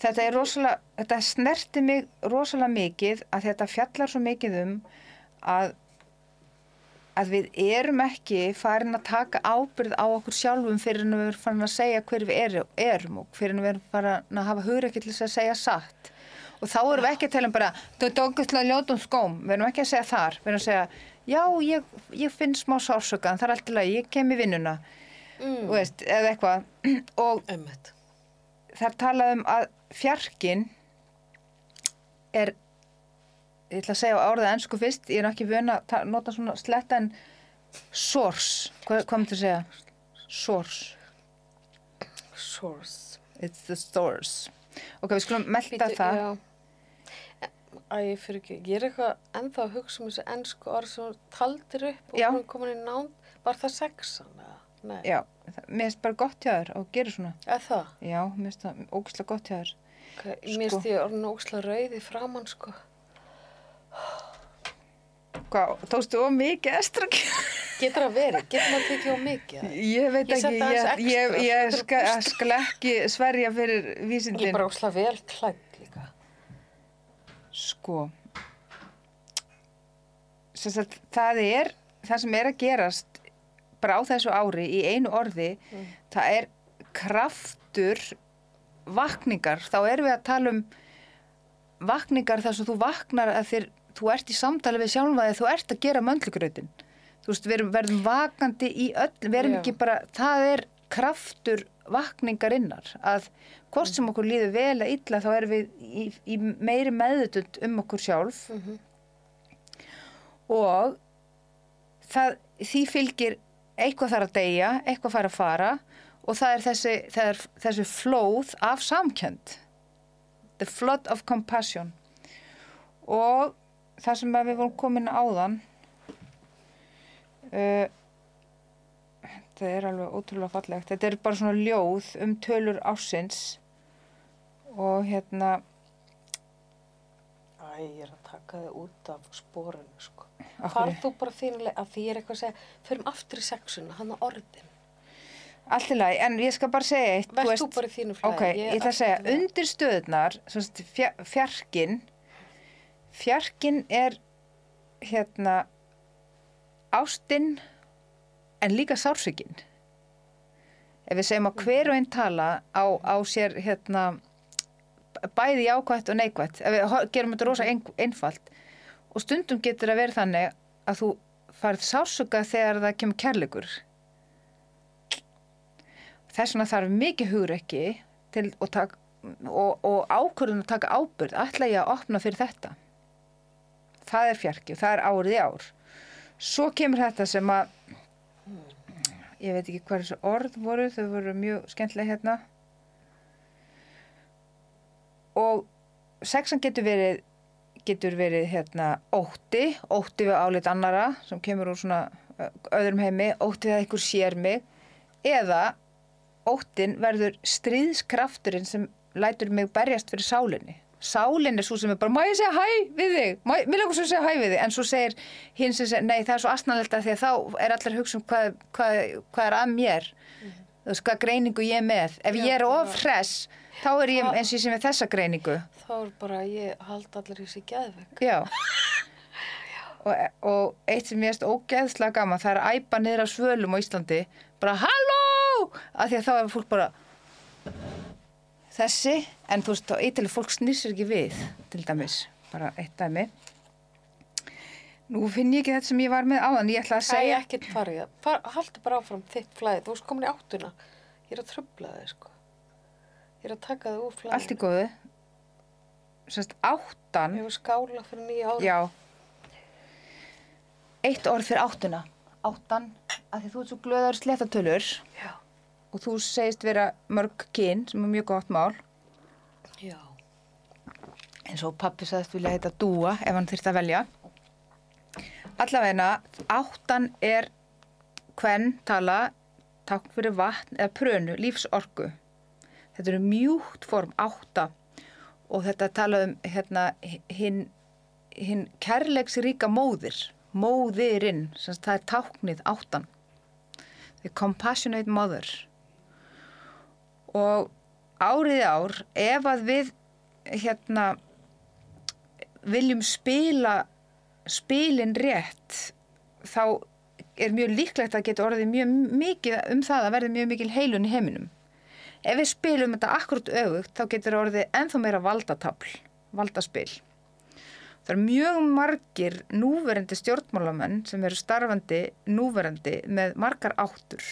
þetta er rosalega, þetta snerti mig rosalega mikið að þetta fjallar svo mikið um að, að við erum ekki farin að taka ábyrð á okkur sjálfum fyrir en við erum farin að segja hver við erum, og fyrir en við erum farin að hafa hugrekki til að segja satt. Og þá erum við ekki að tala um bara, þú er ógæslega ljótum skóm, við erum ekki að segja þar, við erum að segja, já, ég, ég finn smá sársöka, en það er alltaf lagi, ég kem í vinnuna, Mm. veist, eða eitthvað. Og Ömmett. það er talað um að fjarkin er, ég ætla að segja á orðið ennsku fyrst, ég er ekki vön að ta- nota svona sletta en source, hvað, hvað myndir að segja? Source, Source. it's the source. Ok, við skulum melda það. já. Æ, fyrir ekki, ég er eitthvað ennþá að hugsa um þessi ennsku orð sem taldir upp og hún komin í nánd. Var það sexan? eða? Nei. Já, mér finnst bara gott hjá þér og gera svona. Eða það? Já, mér finnst það ógæslega gott hjá þér. Okay. Sko. Mér finnst ég orðin óksla rauð í framann, sko. Hvað, tókstu of mikið estragen? Getur það verið? Getur maður tekið á mikið? Ég veit Ég ekki, ég, ég, ég svo skal, skal ekki sverja fyrir Ég er vísindin. bara óksla vel klætt líka. Sko, sagt, það er, það sem er að gerast bara á þessu ári í einu orði, það er kraftur vakningar. Þá erum við að tala um vakningar þar sem þú vaknar að þér, þú ert í samtali við sjálfaði, þú ert að gera möndlugrautin. Þú veist, við verðum vakandi í öll, við erum ekki bara, það er kraftur vakningarinnar að hvort sem okkur líður vel eða illa þá erum við í, í meiri meðutund um okkur sjálf Mhm. og það, því fylgir eitthvað þarf að deyja, eitthvað fara að fara og það er þessi, það er, þessi flóð af samkjönd the flood of compassion og það sem við vorum komin áðan uh, þetta er alveg ótrúlega fallegt þetta er bara svona ljóð um tölur ásins og hérna Æ, ég er að taka þig út af spórinu, sko. Farð þú bara þínulega, að því ég er eitthvað að segja, förum aftur í sexuna, hann á orðin. allt í lagi, en ég skal bara segja eitt Verð þú, bara í þínu flæði. Ok, ég ætla að segja, undir stöðunar, fjarkin, fjarkin er hérna ástinn en líka sársökin. Ef við segjum að hver og einn tala á, á sér hérna bæði jákvætt og neikvætt, ef við gerum þetta rosa ein, einfalt og stundum getur að vera þannig að þú farið sársöka þegar það kemur kærleikur. Þess vegna þarf mikið hugrekki til og, tak, og, og ákvörðun að taka ábyrð ætla ég að opna fyrir þetta það er fjarki og það er árið í ár svo kemur þetta sem að ég veit ekki hvað þessu orð voru þau voru mjög skemmtilega hérna og sexan getur verið getur verið hérna ótti ótti við álit annara sem kemur úr svona öðrum heimi ótti við að einhver sér mig eða óttin verður stríðskrafturinn sem lætur mig berjast fyrir sálinni. Sálinn er svo sem er bara, má ég segja hæ við þig? Má, mér langar svo að segja hæ við þig. En svo segir hinn sem segir, nei það er svo asnalegt að því að þá er allir að hugsa um hvað, hvað, hvað er að mér. Þú veist, hvað greiningu ég er með. Ef ég er Já, of hress, þá er ég eins og ég sem er þessa greiningu. Þá er bara, ég hald allir í sig geðvegg. Já. og, og eitt sem ég veist ógeðslega gaman það er að æpa niður af svölum á Íslandi bara halló af því að þá er fólk bara þessi en þú veist, eitthvað fólk snýsir ekki við til dæmis, bara eitt dæmi nú finn ég ekki þetta sem ég var með áðan, ég ætla að Segja segja ekkert farið það. Far, haltu bara áfram þitt flæði. Þú veist komin í áttuna. Ég er að tröfla þig, sko. Ég er að taka þig úr flæði. allt í góðu sérst áttan Ég hefur skála fyrir nýja ára. Já Eitt orð fyrir áttuna Áttan, af því þú ert svo glöðar sléttatölur Já. Og þú segist vera mörg kyn sem er mjög gott mál. Já. eins og pappi sagðist vilja heita dúa ef hann þyrst að velja. Allavegna, áttan er hvern tala takk fyrir vatn eða prönu, lífsorku. Þetta eru mjúkt form átta. Og þetta tala um hérna hinn hin kærleiksríka móðir móðirinn, það er táknið áttan. The compassionate mother og árið ár ef að við hérna viljum spila spilin rétt þá er mjög líklegt að geta orðið mjög mikið um það að verði mjög mikil heilun í heiminum. Ef við spilum þetta akkurat öfugt þá getur orðið ennþá meira valdatafl valdaspil. Það er mjög margir núverandi stjórnmálamenn sem eru starfandi núverandi með margar áttur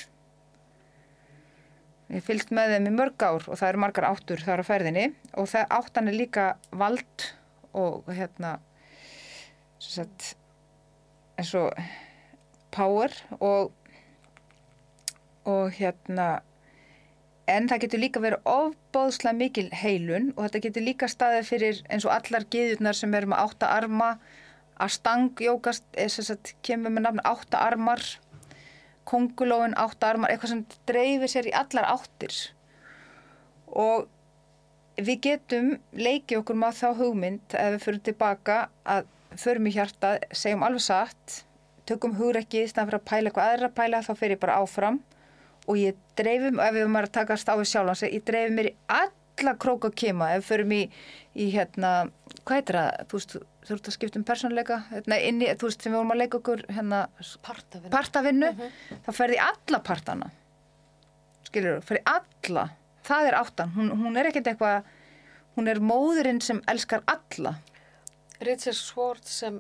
Ég fylgst með þeim í mörg ár og það eru margar áttur þar á ferðinni. Og það áttan er líka vald og hérna sagt eins og power og og hérna en það getur líka verið ofbóðslega mikil heilun og þetta getur líka staðið fyrir eins og allar giðurnar sem eru með átta arma. Að stangjókast sagt kemur með nafn átta armar kongulóin átta armar eitthvað sem dreifir sér í allar áttir. Og við getum leikið okkur með þá hugmynd ef við fyrir tilbaka að förum í hjarta, segjum alveg satt tökum hugrekki í staðan fyrir að pæla eitthvað aðra að pæla þá fer ég bara áfram. Og ég dreifum, ef við maður að takast á við sjálfans ég dreifum mér í alla króka kema ef við förum í, í hérna, hvað heitir það, þú veist þú ert að skipta um persónuleika, hérna, inni, þú veist sem við vorum að leika okkur hérna, Partavinna. partavinnu, þá ferði alla partana. Skilur þú, ferði alla. Það er áttan, hún, hún er ekkert eitthvað hún er móðurinn sem elskar alla. Richard Schwartz sem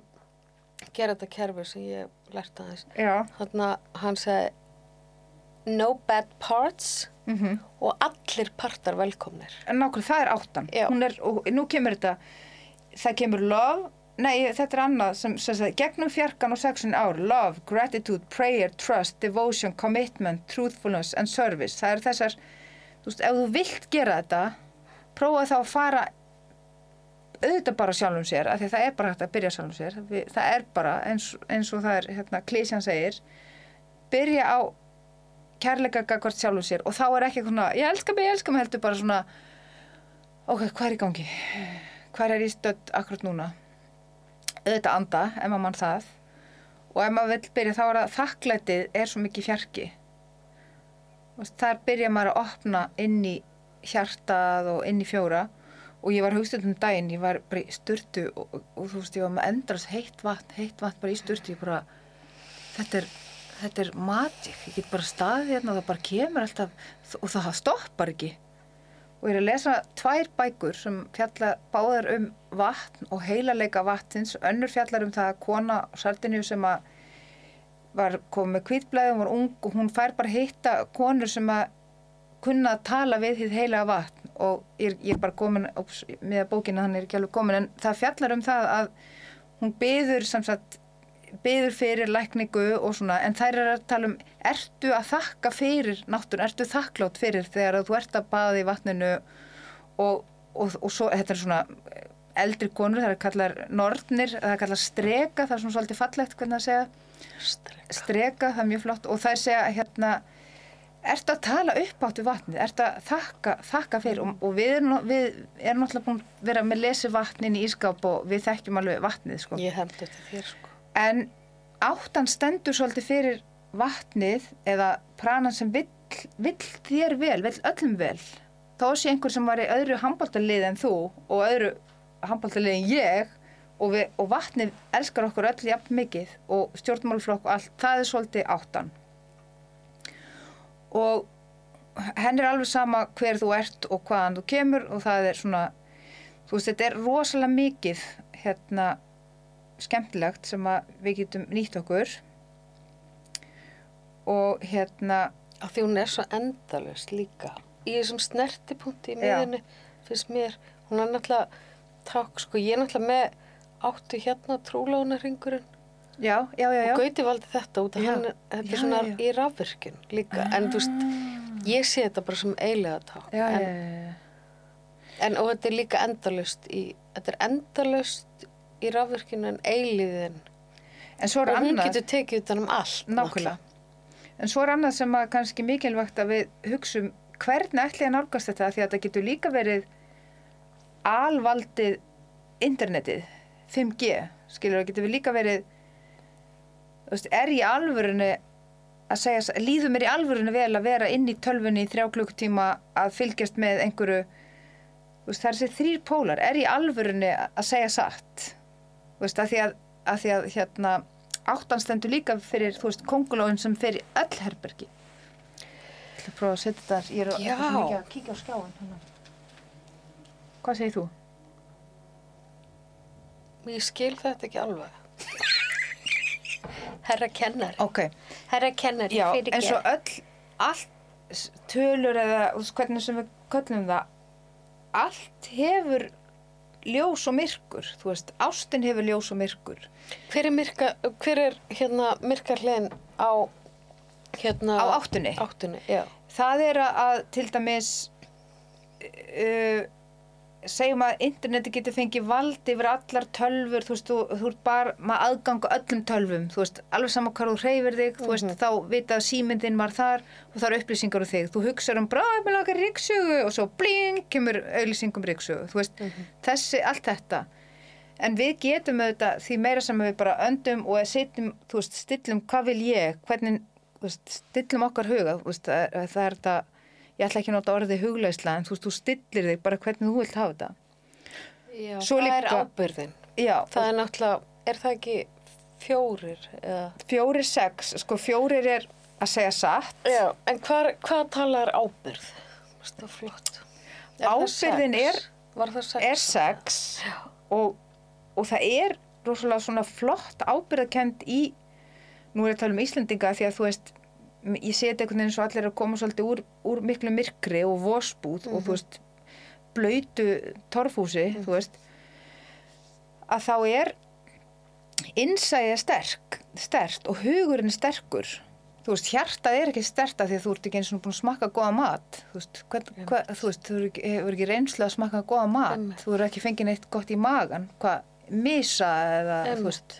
gera þetta kerfi sem ég lært aðeins. já, Þannig að hann segi no bad parts mhm. Og allir partar velkomnir. en nákvæmlega það er áttan. Er, og nú kemur þetta það kemur love nei, þetta er annað sem, sem sagt, gegnum fjarkan og sexun ár, love, gratitude, prayer trust, devotion, commitment truthfulness and service, það er þessar þú veist, ef þú vilt gera þetta prófa þá að fara auðvitað bara sjálfum sér af því að það er bara hægt að byrja sjálfum sér. Það er bara eins, eins og það er hérna, klísjan segir byrja á kærleika gagvart sjálfum sér og þá er ekki svona, ég elska mig, ég elska mig heldur bara svona ok, hvað er í gangi? Hvað er í stödd akkurat núna? Auðvitað anda, ef maður mann það. Og ef maður vill byrja þá er að þakklætið er svo mikið fjarki. Veist, þar byrja maður að opna inn í hjartað og inn í fjóra. Og ég var hugstuð um daginn, ég var bara í sturtu og, og, og þú veist, ég var með endrast heitt vatn, heitt vatn bara í sturtu, ég bara þetta er, þetta er magic, ég get bara staðið hérna og það bara kemur alltaf og það stoppar ekki. Og ég er að lesa tvær bækur sem fjalla báðar um vatn og heilaleika vatnins, önnur fjallar um það að kona Sardinju sem að var komið með kvítblæði, hún var ung og hún fær bara hitta konur sem að kunna að tala við hitt heilaga vatn. Og ég ég er bara komin óps, með bókina, hann er ekki alveg komin. En það fjallar um það að hún byður sem sagt byður fyrir lækningu og svona en þær er að tala um, ertu að þakka fyrir náttúrun, ertu þakklátt fyrir þegar þú ert að baða í vatninu og, og, og svo, þetta er svona eldri konur, það er kallar nortnir, það er kallar streka, það er svona svolítið fallegt hvernig að segja Strek. streka, það er mjög flott og þær segja hérna ertu að tala upp áttu vatnið, ertu að þakka, þakka fyrir og, og við erum, við erum náttúrulega búin að vera með lesi vatnin í ískáp og við þekkjum alveg vatnið sko. Ég hefndi þetta þér sko. En áttan stendur svolítið fyrir vatnið eða pranan sem vill, vill þér vel, vill öllum vel. Þó sé einhver sem var í öðru handbóltalið en þú og öðru handbóltalið en ég og, við, og vatnið elskar okkur öll jafn mikið og stjórnmálflokk og allt, það er svolítið áttan. Og henn er alveg sama hver þú ert og hvaðan þú kemur og það er svona þú veist, þetta er rosalega mikið hérna skemmtilegt sem að við getum nýtt okkur. Og hérna Af því hún er svo endalust líka. Í þessum snertipunkti í miðinu finnst mér, hún er náttúrulega takk, sko, ég er náttúrulega með áttu hérna trúlónarringurinn já, já, já, já. og Gauti valdi þetta út af hann, þetta er svona já, já. í rafvirkjun líka, en þú veist, ég sé þetta bara sem eilega takk, en, en og þetta er líka endalust í, þetta er endalust í rafvirkjun en eiliðin en og er hún annað getur tekið utan um allt nákvæmlega. en svo er annað sem að kannski mikilvægt að við hugsum hvernig ætli að nálgast þetta? Því að þetta getur líka verið alvaldið internetið 5G, skilur það getur við líka verið veist, er í alvörunni að segja, líður mér í alvörunni vel að vera inn í tölvunni í þrjá klukktíma að fylgjast með einhverju veist, það er þessi þrýr pólar. Er í alvörunni að segja satt þú veist, að því að, að, því að hérna, áttan stendur líka fyrir, þú veist, kongulóin sem fyrir öll herbergi Ég ætla að prófa að setja þetta ég er ekki svo mikið að kíkja á skjáin hérna. hvað segir þú? Ég skil þetta ekki alveg. Herra kennar. ok, Herra kennar, já, eins og öll allt tölur eða hvernig sem við köllum það allt hefur ljós og myrkur, þú veist, ástin hefur ljós og myrkur Hver er, myrka, hver er hérna myrka hliðin á hérna á áttunni áttunni? Já. það er að, að til dæmis uh, segjum að interneti getur fengið vald yfir allar tölfur þú veist, þú, þú ert bara með aðgang á öllum tölvum, þú veist, alveg saman hvað þú hreyfir þig, þú veist, þá vita að símyndin var þar og það eru upplýsingar um þig. Þú hugsaður um bráð með lakar ríksögu og svo bling, kemur auðlýsingum ríksögu þú veist, þessi, allt þetta. En við getum auðvitað því meira sem við bara öndum og setjum, þú veist, stillum hvað vil ég, hvernig þú veist, stillum okkar huga. Þú veist, það, það er þetta ég ætla ekki að nota orðið hugleisla en þú þú stillir þig bara hvernig þú vilt hafa þetta Já, Svo það er líka- ábyrðin. já, Það er náttúrulega, er það ekki fjórir eða? fjórir sex sko fjórir er að segja satt Já, en hvar, hvað talar ábyrð? Það er flott. Er sex? er- sex? er sex og, og það er rosalega svona flott ábyrðakend í nú er ég að tala um Íslendinga því að þú veist ég þetta einhvern veginn svo allir er að koma svolítið úr, úr miklu myrkri og vósbúð og þú veist blöytu torfhúsi þú veist að þá er innsæðið sterk, sterkt og hugurinn er sterkur. Þú veist, hjartað er ekki sterkt af því að þú ert ekki eins og búin að smakka góða mat. Þú veist, hvað, hvað, þú veist, þú hefur ekki, reynslu að smakka góða mat. Einmitt. þú hefur ekki fengið neitt gott í magan hvað, misa eða þú Einmitt. veist,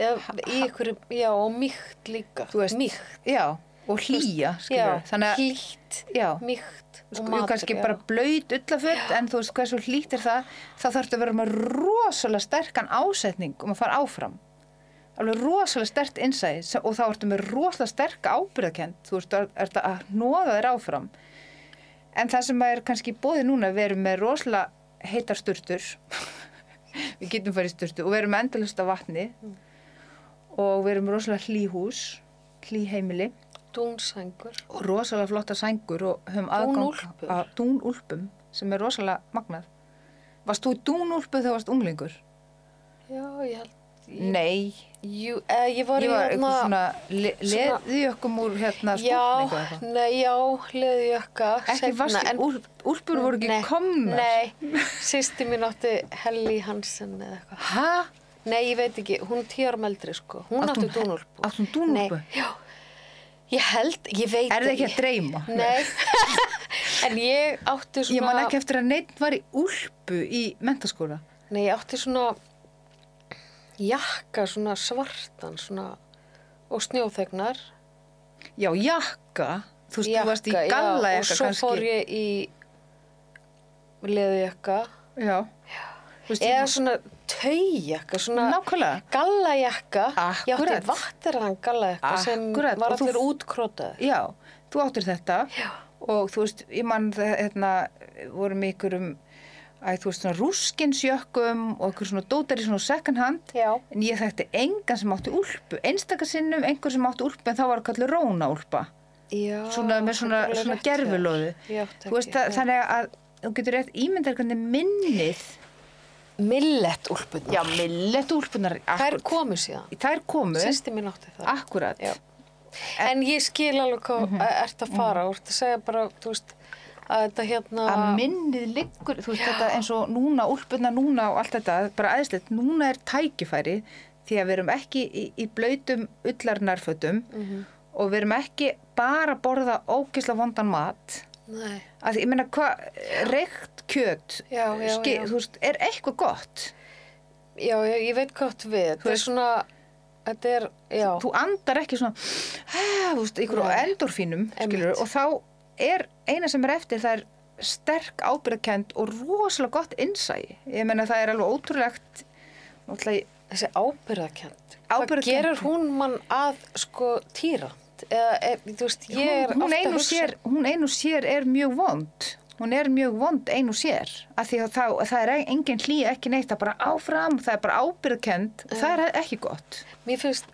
í ykkur, já, og mýkt líka. Mýkt. já, og hlýja skilur, þannig að hlýtt, mýkt og matur. kannski já. bara blöyt ullaföld en þú veist hversu hlýtt er það þá þarftu að vera með rosalega sterkan ásetning um að fara áfram. Alveg rosalega stert innsæði og þá ertu með rosalega sterk ábyrðakend þú veist, er, er það að nóða þér áfram. En það sem er kannski bóðið núna við erum með rosalega heitar sturtur. Við getum farið sturtu og við erum endalust af vatni og við erum rosalega hlýhús hlýheimili Dúnsængur. og rosalega flotta sængur og höfum aðgang að dúnúlpum sem er rosalega magnað. Varst þú í dúnúlpu þegar varst unglingur? Já, ég held. Ég, Nei, Jú, eh, ég var ég var hérna- eitthvað svona le leðjökkum úr hérna Já, eitthvað. nei, já, leðjökka. Ekki varst í úl, úlpur voru ekki komnar. Nei, sýsti mín átti Helly Hansen eða eitthvað. Hæ? Nei, ég veit ekki, hún er tíu árum eldri, sko. Hún hún- dúnúlpu. hún dúnúlpu? Já. Ég held, ég veit Er það ekki að dreyma? Nei, en ég átti svona... Ég man ekki eftir að neitt var í úlpu í mentaskóla. Nei, ég átti svona jakka, svona svartan, svona, og snjóþegnar. Já, jakka. Þú veist, jakka, þú varst í galla já, jakka og svo kannski. fór ég í leðujakka. Já. Þú veist, Eða svona taujakka, svona Nákvæmlega. gallajakka. Ég átti Akkúrat. vatteraðan gallajakka sem var og þú- allir útkrótaður. Já, þú áttir þetta Já. og þú veist, ég mann það, hérna, vorum ykkur um að þú veist svona rúskinsjökkum og einhver svona dótar í svona second hand Já. en ég þekkti engan sem átti úlpu einstakasinnum einhver sem átti úlpu en þá var það kallur róna úlpa svona með svona, svona gerfulóðu þannig að þú getur rétt ímyndar hvernig minnið Millet úlpunar. já, millet úlpunar Þær komu síðan. þær komu, Sýsti mín átti það. akkurat Já. En ég skil alveg hvað mm -hmm. ert að fara. Þú ert að segja bara, þú veist, að þetta hérna... að minnið liggur, þú veist þetta eins og núna, úlpuna núna og allt þetta bara aðeinslegt, núna er tækifæri því að við erum ekki í, í blöytum ullarnarfötum Mhm. og við erum ekki bara að borða ógisla vondan mat Nei. að ég meina hvað, reykt kjöt Já, já, ski- já. þú veist, er eitthvað gott Já, ég, ég veit gott við. Þetta er svona, þetta er, já. þú andar ekki svona þú veist, ykkur á Einmitt. skilur, og þá er eina sem er eftir það er sterk ábyrðakend og rosalega gott innsæi ég meina það er alveg ótrúlegt náttúrulega Þessi ábyrðakend. Hvað Ábyrgðarkennd. gerir hún mann að, sko, týrand? Eða, er, þú veist, ég er hún, hún, ofta hugsa- sér, hún ein og sér er mjög vond hún er mjög vond ein og sér af því að það, það er engin hlý ekki neitt, það er bara áfram, það er bara ábyrðakend og það er ekki gott Mér finnst,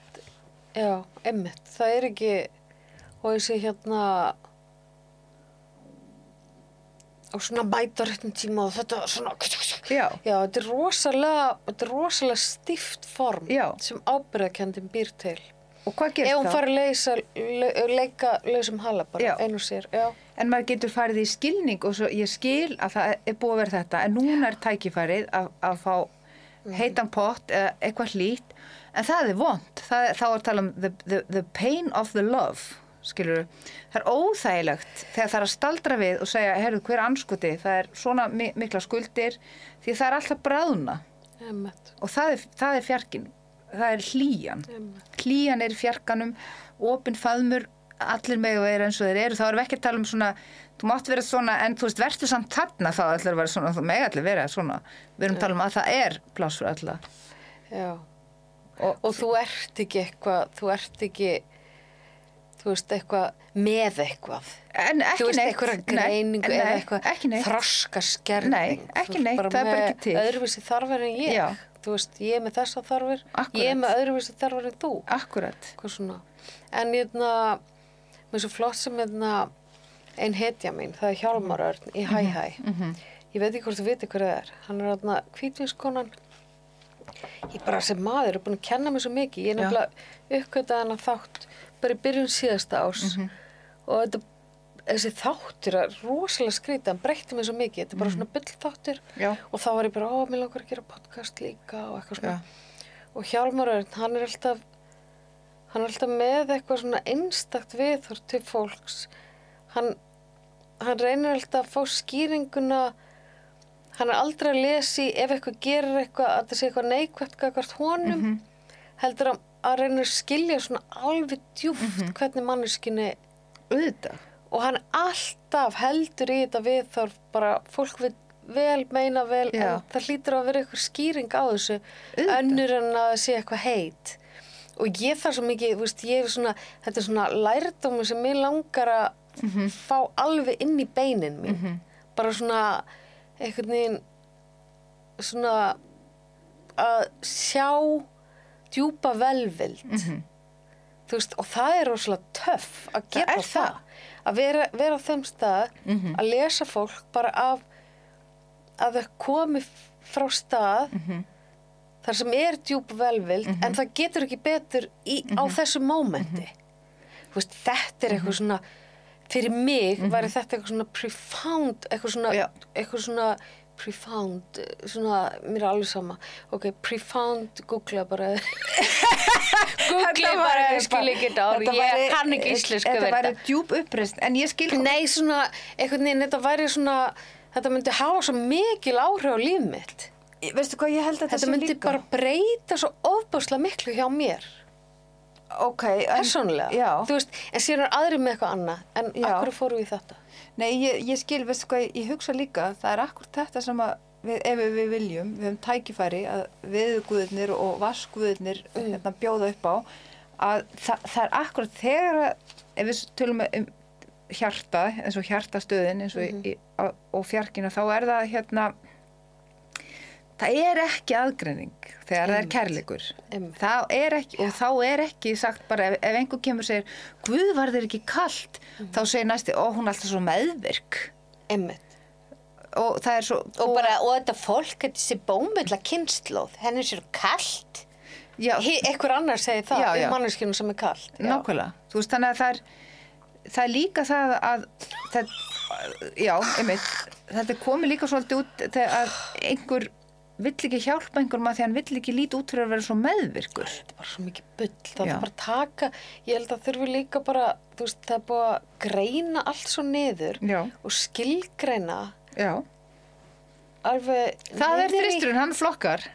já, emmitt, það er ekki, og þessi hérna, og svona mæta á réttum tíma og þetta svona, já, já, þetta er rosalega, þetta er rosalega stift form Já. sem ábyrðakendin býr til. Og hvað Ef gerst hún þá? fari að leysa, le, leika lausum hala bara, einu sér, já. En maður getur farið í skilning og svo ég skil að það er búið að vera þetta en núna er tækifærið að, að fá heitan pott eða eitthvað hlýtt en það er vond. Það, er- þá er að tala um the, the, the pain of the love skilur Það er óþægilegt þegar það er að staldra við og segja herru hver anskoti, það er svona mi mikla skuldir því það er alltaf bráðuna og það er, það er fjarkin, það er hlýjan emmitt. hlýjan er fjarkanum opinn faðmur, allir með að vera eins og þeir eru, þá erum við ekki að tala um svona þú mátt vera svona, en þú veist, verður samt þarna þá ætlar að vera svona, þú meg allir vera svona við erum að tala um að það er pláss fyrir alla Já. og, Og þú ert ekki eitthvað, þú ert ekki, þú veist, eitthvað með eitthvað. en ekki veist, neitt eitthvað greiningu nei, eða eitthvað þroskaskerðing. Nei, ekki neitt, það er bara með ekki til. öðruvísi þarfir en ég. Já. Þú veist, ég er með þessa þarfir, Akkúrat. ég er með öðruvísi þarfir en þú. akkurat. En hérna, mér er svo flott sem hérna, ein hetja mín, það er Hjálmar Örn í Hæ Hæ. Mhm. Ég veit ekki hvort þú viti hver það er. Hann er hérna hvítvinskonan. Ég bara sem maður er búin að kenna mér svo mikið. Ég er nefnilega uppkvötað hann að þátt bara í byrjun síðasta ás Mhm. og þetta, þessi þáttur er rosalega skrítið, hann breytti mér svo mikið. Þetta er bara svona bull þáttur já, og þá var ég bara, ó, mér langar að gera podcast líka og eitthvað svona. já, Og Hjálmar Örn, hann er alltaf, hann er alltaf með eitthvað svona einstakt viðhort til fólks. Hann, hann reynir alltaf að fá skýringuna, hann er aldrei að lesi ef eitthvað gerir eitthvað, að það sé eitthvað neikvægt gagvart honum, Mhm. heldur að, að reynir að skilja svona alveg djúft Mhm. hvernig manneskinni auðvitað og hann alltaf heldur í þetta viðhorf bara fólk við vel, meina vel, Já. en það hlýtur að vera eitthvað skýring á þessu Auðvitað. önnur en að það sé eitthvað heit og ég þarf svo mikið, veist, ég er svona þetta er svona lærdómi sem mér langar að Mhm. fá alveg inn í beinin mín bara svona einhvern veginn svona að sjá djúpa velvild Mhm. þú veist, og það er rosalega töff að Það gera er það, það. Að vera, vera á þeim stað Mhm. að lesa fólk bara af að það komi frá stað Mhm. þar sem er djúp velvild en það getur ekki betur í, á Mhm. þessu mómenti veist, þetta er eitthvað svona fyrir mig væri þetta eitthvað svona profound eitthvað svona, Mhm. Eitthvað svona profound, svona, mér er alveg sama. Ok, profound, googla bara. Googla Þetta bara, ég skil ekki þetta orð, þetta ég kann ekki íslensku þetta við væri þetta. djúb uppreist en ég skil Nei, svona, einhvern veginn, þetta væri svona þetta myndi hafa svo mikil áhrif á líf mitt. Veistu hvað ég held að þetta sé myndi líka bara breyta svo ofbáslega miklu hjá mér. Ok, en, persónulega, já, þú veist, en síðan er aðri með eitthvað annað, en Já. akkur fóru við þetta nei ég, ég skil, veistu hvað ég hugsa líka það er akkur þetta sem að við, ef við viljum, við höfum tækifæri að viðguðnir og vaskguðnir Mm. hérna, bjóða upp á að það, það er akkur þegar að, ef við tölum um hjarta eins og hjartastöðin eins og í, á, og fjarkina þá er það hérna það er ekki aðgreining þegar það er kærleikur. Er ekki, og þá er ekki sagt bara ef, ef einhver kemur og segir Guð var þér ekki kalt? Mhm. þá segir næsti, ó hún er alltaf svo meðvirk. Einmitt. og það er svo Og, bara, og þetta fólk, þessi bómulla kynnslóð, henni er sér kallt. Ekkur annar segir það um manneskinu sem er kallt. Nákvæmlega, þú veist þannig að það er það er líka það að það, já, einmitt. Þetta komið líka svolítið út þegar einhver vill ekki hjálpa einhverjum að því hann vill ekki líti út fyrir að vera svo meðvirkur. Þetta er bara svo mikið bull. Það er bara að taka, ég held að þurfi líka bara, veist, það er búið að greina allt svo niður já, og skilgreina já. alveg það er þristurinn, hann flokkar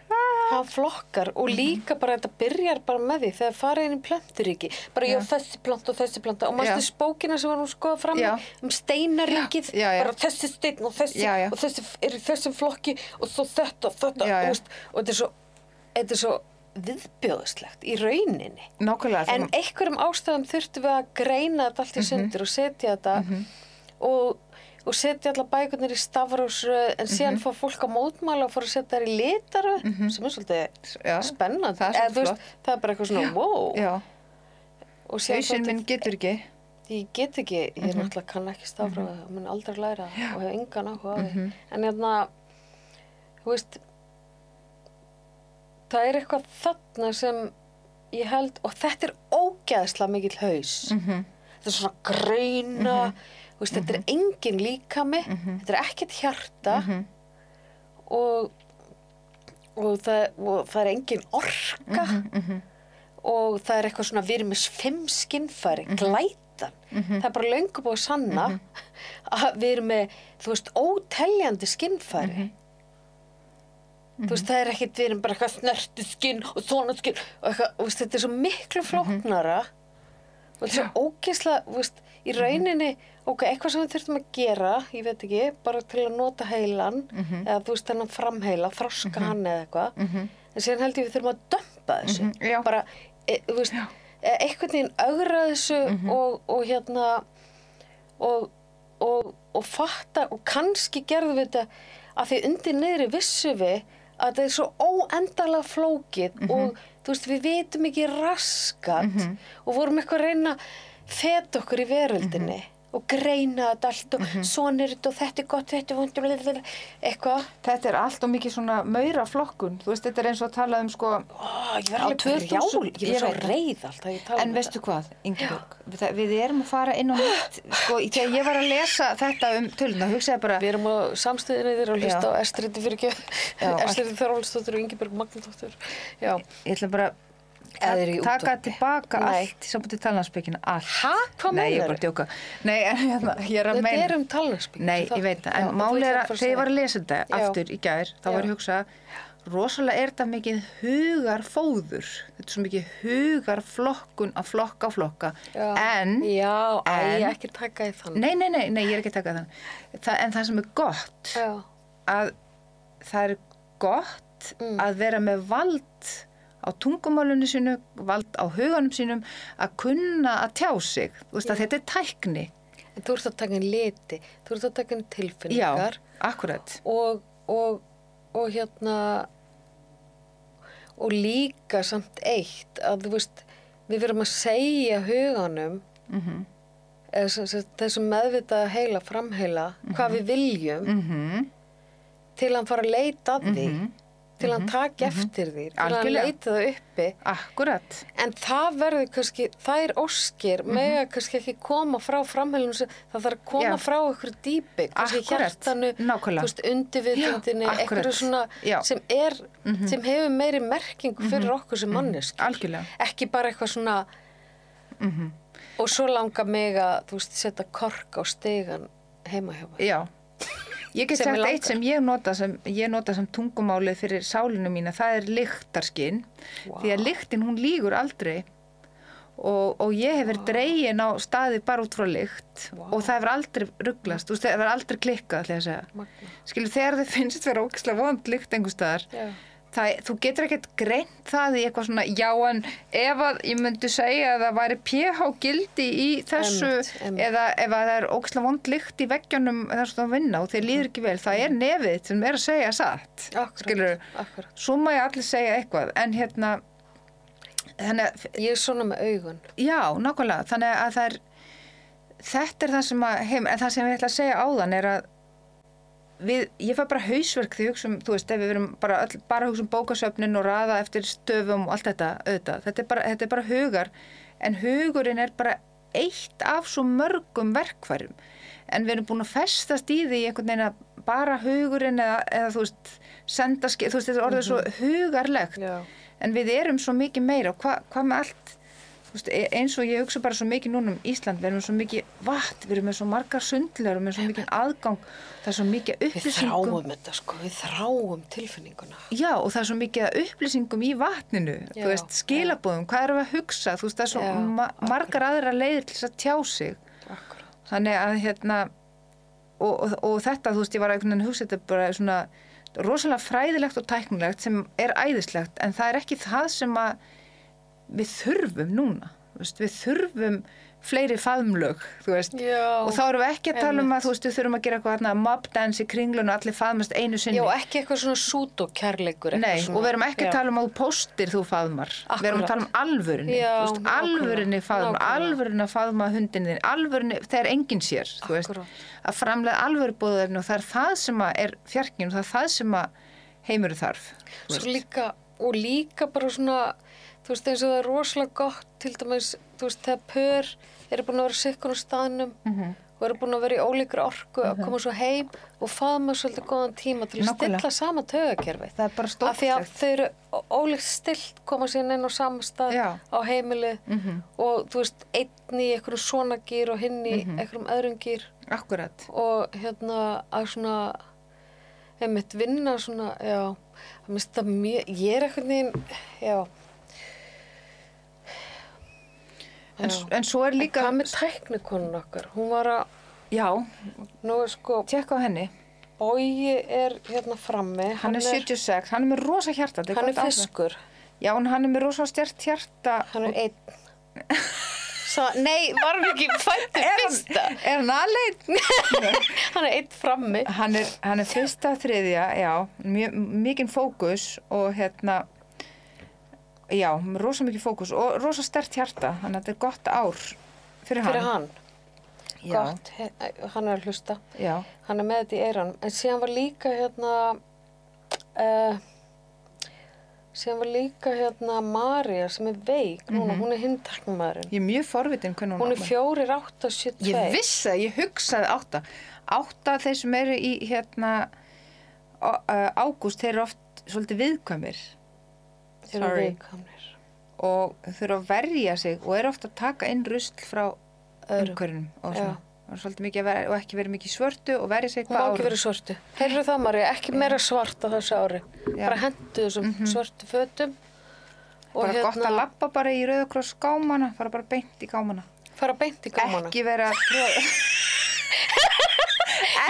hann flokkar og líka bara þetta byrjar bara með því þegar farið inn í plönturíki bara Já. já, þessi planta og þessi planta og mástu Já. spókina sem varum skoða fram Já. um steinaríkið, Já, já. bara þessi stein og þessi og þessi er í þessum flokki og svo þetta og þetta og, þetta er svo, þetta er svo viðbjóðslegt í rauninni nákvæmlega en það- einhverjum ástæðum þurftum við að greina þetta Mhm. allt í sundur og setja þetta og, og setja alla bækurnar í stafrósröð en síðan Mhm. fór fólk að mótmála og fór að setja þær í litaröð sem er svolítið Já, spennandi. Það er þú veist, það er bara eitthvað svona wow. Já, hausinn svolítið- minn getur ekki. Ég get ekki, ég Mhm. náttúrulega kann ekki stafróð og mun aldrei læra og hef engan áhuga á því. Mhm. en hérna þú veist það er eitthvað þarna sem ég held og þetta er ógeðslega mikill haus. Mhm. þetta er svona grauna þú veist, þetta er engin líkami þetta er ekkert hjarta Mhm. og, og, það, og það er engin orka Mhm, og það er eitthvað svona við erum með fimm skinnfæri, Mhm. glætan. Það er bara löngu búið sanna að við erum með, þú veist, óteljandi skinnfæri. Mhm. þú veist, það er ekkert við erum bara eitthvað snertu skinn og svona skinn og eitthvað, veist, þetta er svo miklu flóknara og þetta er svo ógeðslega, þú veist, í rauninni ok, eitthvað sem við þurfum að gera ég veit ekki, bara til að nota heilan eða þú veist, þennan framheila þroska hann eða eitthvað. Mhm. en síðan held ég við þurfum að dömpa þessu. Mhm, bara, e, þú veist e, einhvern veginn augra þessu og, og hérna og, og, og fatta og kannski gerðum við þetta að því undir niðri vissu við að þetta er svo óendalega flókið og þú veist við vitum ekki raskat og vorum eitthvað að reyna að feta okkur í veröldinni og greina þetta allt og svona er þetta og þetta er gott, þetta er vond eitthvað. Þetta er allt og mikið svona maura flokkun. Þú veist, þetta er eins og að tala um sko ég Á alveg 2000 brjál, ég ég er svo reið alltaf tala En um veistu hvað, Ingeborg, við, við erum að fara inn á nýtt, sko, þegar ég var að lesa þetta um töluna, hugsaði bara, Við erum á samstöðinni þeirra að hlusta á Estriti fyrir ekki, Já, Estriti Þorvaldsdóttur og Ingeborg Magnúsdóttur. Já. ég ætla bara Eða eru í taka útvarpi. tilbaka Nei. allt í sambandi talnansbyggina, allt. Hæ? Hvað Nei, ég er bara að djóka. Nei, en hérna, ég er að Þetta meina. er um talnarsbygging. Nei, ég veit það, en máli er að þegar ég var að lesa þetta aftur í gær, þá var ég að hugsa, rosalega er þetta mikið hugarfóður, þetta er svo mikið hugarflokkun að flokka og flokka, Já. en, Já, en- ekki taka í þann. nei, nei, nei, nei, ég er ekki að taka þann, Þa, en það sem er gott, Já. að það er gott Mm. að vera með vald á tungumálunni sínu, vald á huganum sínum, að kunna að tjá sig, þú veist að þetta er tækni. En þú ert að taka inn liti, þú ert að taka inn Já, tilfinningar akkurat. og, og, og hérna og líka samt eitt að þú veist, við verum að segja huganum Mm eða sem sagt, þessum meðvitaða heila, framheila, hvað við viljum -hmm. til hann fara að leita að því Mhm. Til hann taka eftir því til Algjörlega. leita það uppi Akkurat. en það verður kannski, þær óskir mega kannski ekki koma frá framheilinu sem það þarf að koma Mhm. Já. frá ykkur dýpi, kannski hjartanu akkúrat. eitthvað svona. Mhm. sem er sem hefur meiri merkingu fyrir okkur sem mannesk ekki bara eitthvað svona Mhm. og svo langa mig að veist, setja kork á stegan heima hjá mig Já. Ég get sagt eitt sem ég nota sem, ég nota sem tungumálið fyrir sálinu mína, það er lyktarskinn. Vá. Því að lyktin hún lígur aldrei og, og ég hef verið dregin á staði bara út frá lykt Vá. og það hefur aldrei rugglast, það hefur aldrei klikkað. Skilur, þegar þið finnst vera ógislega vond lykt einhver staðar, Já. Það, þú getur ekkert greint það í eitthvað svona, já en ef að ég myndi segja að það væri pH gildi í þessu Einmitt, einmitt. eða ef að það er óksla vond lykt í veggjónum þess að það vinna og þeir líður ekki vel, það er nefið sem er að segja satt, Akkurat, skilur, akkurat. svo má ég allir segja eitthvað, en hérna, þannig Ég er svona með augun. já, nákvæmlega, þannig að það er, þetta er það sem að, heim, en það sem ég ætla að segja áðan er að við, ég fæ bara hausverk því hugsa um, þú veist, ef við verum bara, öll, bara hugsa um bókasöfnin og raða eftir stöfum og allt þetta, auðvitað, þetta er bara, þetta er bara hugar, en hugurinn er bara eitt af svo mörgum verkfærum, en við erum búin að festast í því einhvern veginn að bara hugurinn eða, eða þú veist, senda skil, þú veist, þetta er orðið svo hugarlegt, Já. en við erum svo mikið meira. Og hvað hva með allt veist, e- eins og ég hugsa bara svo mikið núna um Ísland við erum svo mikið vatn, við erum með svo margar sundlegar og með svo mikið aðgang það er svo mikið Við upplýsingum þráum þetta sko, við þráum tilfinninguna. já og það er svo mikið upplýsingum í vatninu Já, þú veist, skilabóðum, hvað erum við að hugsa þú veist, það er svo Já, ma margar aðra leiðir til þess að tjá sig Akkurat. þannig að hérna og, og, og þetta, þú veist, ég var að hugsa þetta bara svona rosalega fræðilegt og tæknilegt sem er æðislegt en það er ekki það sem að við þurfum núna við þurfum fleiri faðmlög Já. og þá erum við ekki að tala um einmitt. að þú veist, við þurfum að gera eitthvað hérna, mob dance í kringlun og allir faðmast einu sinni Já, ekki eitthvað svona súdókærleikur. Nei, og við erum ekki að tala um að þú póstir þú faðmar. Við erum að tala um alvörinni. Já, veist, alvörinni nákvæmlega, faðma, nákvæmlega. alvörinni að faðma hundin þinn, alvörinni þegar enginn sér, veist. Að framlega alvöru bóðarinn og það er það sem er fjarkin og það er það sem heimuru þarf. og líka bara svona, þú veist, eins og það er rosalega gott, til dæmis, þú veist, þegar pör eru búin að vera sikkur á staðnum Mhm. og eru búin að vera í ólíkri orku að koma svo heim og faðma svolítið góðan tíma til að stilla sama taugakerfið. Það er bara Af því að þau eru ólíkt stilt, koma síðan inn á sama stað Já. á heimilið Mhm. og þú veist, einn í einhverjum svona gýr og hinn í Mhm. einhverjum öðrum gýr Akkurat. og hérna að svona einmitt vinna svona, já það minnst það mjög, ég er eitthvað já En, Já. en svo er líka... Hvað með tæknikonun okkar? Hún var að, Já, nú er sko, tjekka á henni. Bói er hérna frammi. Hann er 76, hann er með rosa hjarta. Hann er fiskur. Já, en hann er með rosa stjart hjarta. Hann er einn. Sa, nei, var hann ekki hann, fyrsta? er hann aðleit? Hann er einn frammi. hann er, hann er fyrsta þriðja, já, mjög, mikinn fókus og hérna, já, rosa mikið fókus og rosa stert hjarta, þannig að þetta er gott ár fyrir hann. Fyrir hann. Já, Gott, he, hann er að hlusta. já, Hann er með þetta í eiran. En síðan var líka hérna, uh, síðan var líka hérna Marja sem er veik núna. Hún er hindtaknumæðurinn. ég er mjög forvitin hún Hún er fjórir átta sjö Ég tvei. vissi að ég hugsaði átta. Átta þeir sem eru í hérna uh, ágúst, þeir eru oft svolítið viðkvæmir eru sorry. viðkvæmir. og þurfa að verja sig og eru ofta að taka inn rusl frá umhverjum og svona. Og vera, og ekki verið mikið svörtu og verja sig Hún má hvað ekki verið svörtu. Heyrðu það Marja, ekki meira svart á þessu ári. Já. Bara hendu þessum svörtu fötum. Og bara gott hérna, að lappa bara í rauðakross gámana, fara bara beint í gámana. fara beint í gámana. Ekki vera.